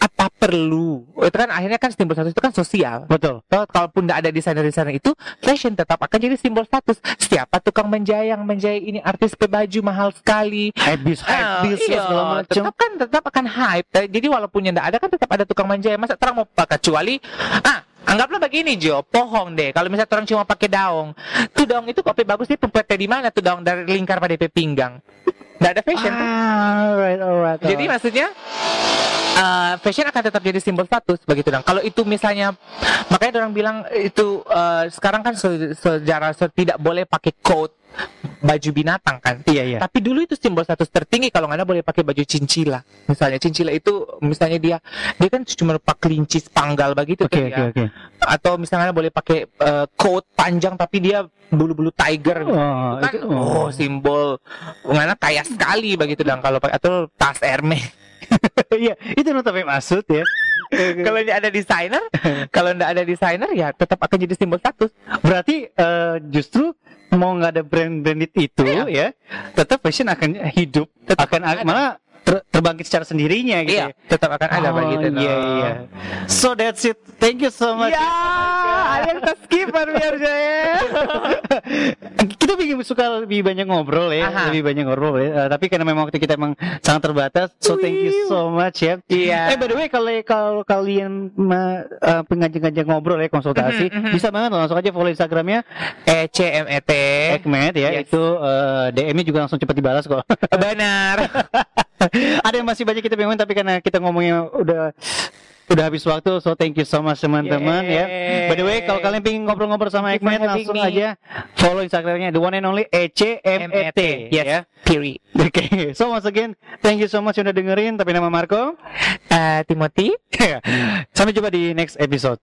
apa perlu? Itu kan akhirnya kan simbol status itu kan sosial. Betul. Toh, kalaupun tidak ada desainer-desainer itu, fashion tetap akan jadi simbol status. Siapa tukang menjayang menjahit ini artis baju mahal sekali. Habis, Ah, habis iya, segala macam. tetap kan tetap akan hype. Jadi walaupun yang tidak ada kan tetap ada tukang manja. Masa terang mau pakai kecuali ah anggaplah begini Jo, pohon deh. Kalau misalnya orang cuma pakai daun, tuh daun itu kopi bagus dia pempetnya di mana tuh daun dari lingkar pada DP pinggang. Tidak ada fashion. kan? Ah, alright, alright. Jadi maksudnya eh, fashion akan tetap jadi simbol status begitu dong. Kalau itu misalnya makanya orang bilang itu eh, sekarang kan se- sejarah se- tidak boleh pakai coat baju binatang kan. iya iya. Tapi dulu itu simbol status tertinggi kalau nggak ada boleh pakai baju cincila. Misalnya cincila itu misalnya dia dia kan cuma pak kelinci panggal begitu Oke kan oke ya. oke. Atau misalnya boleh pakai eh, coat panjang tapi dia bulu-bulu tiger. Oh, kan, itu- oh, simbol mana kaya sekali begitu dong kalau pakai atau tas Hermes. Iya, itu notabene maksud ya. kalau tidak ada desainer, kalau tidak ada desainer ya tetap akan jadi simbol status. Berarti eh, justru mau nggak ada brand branded itu Iya. ya, tetap fashion akan hidup, Tetap akan ada. malah ter- terbangkit secara sendirinya gitu. Iya, ya. tetap akan ada Oh, begitu. Iya iya. So that's it. Thank you so much. Ya, kita skip biar saya. kita bikin suka lebih banyak ngobrol ya, Aha. lebih banyak ngobrol ya. Eh, tapi karena memang waktu kita emang sangat terbatas, so thank you so much ya. Iya. Eh by the way kalau kalau kalian ma- eh, pengajak-ngajak ngobrol ya konsultasi, Mhm, mhm. bisa banget langsung aja follow Instagramnya E C M E T. Ekmed ya. Yes. Itu eh, DM-nya juga langsung cepat dibalas kok. Benar. Ada yang masih banyak kita bingung tapi karena kita ngomongnya udah udah habis waktu, so thank you so much teman-teman ya. By the way, kalau kalian pengen ngobrol-ngobrol sama having langsung me. aja follow Instagramnya the one and only E ECMET Yes. ya. Period. Oke, so once again, thank you so much udah dengerin. Tapi nama Marco. Eh, Timothy. Sampai jumpa di next episode.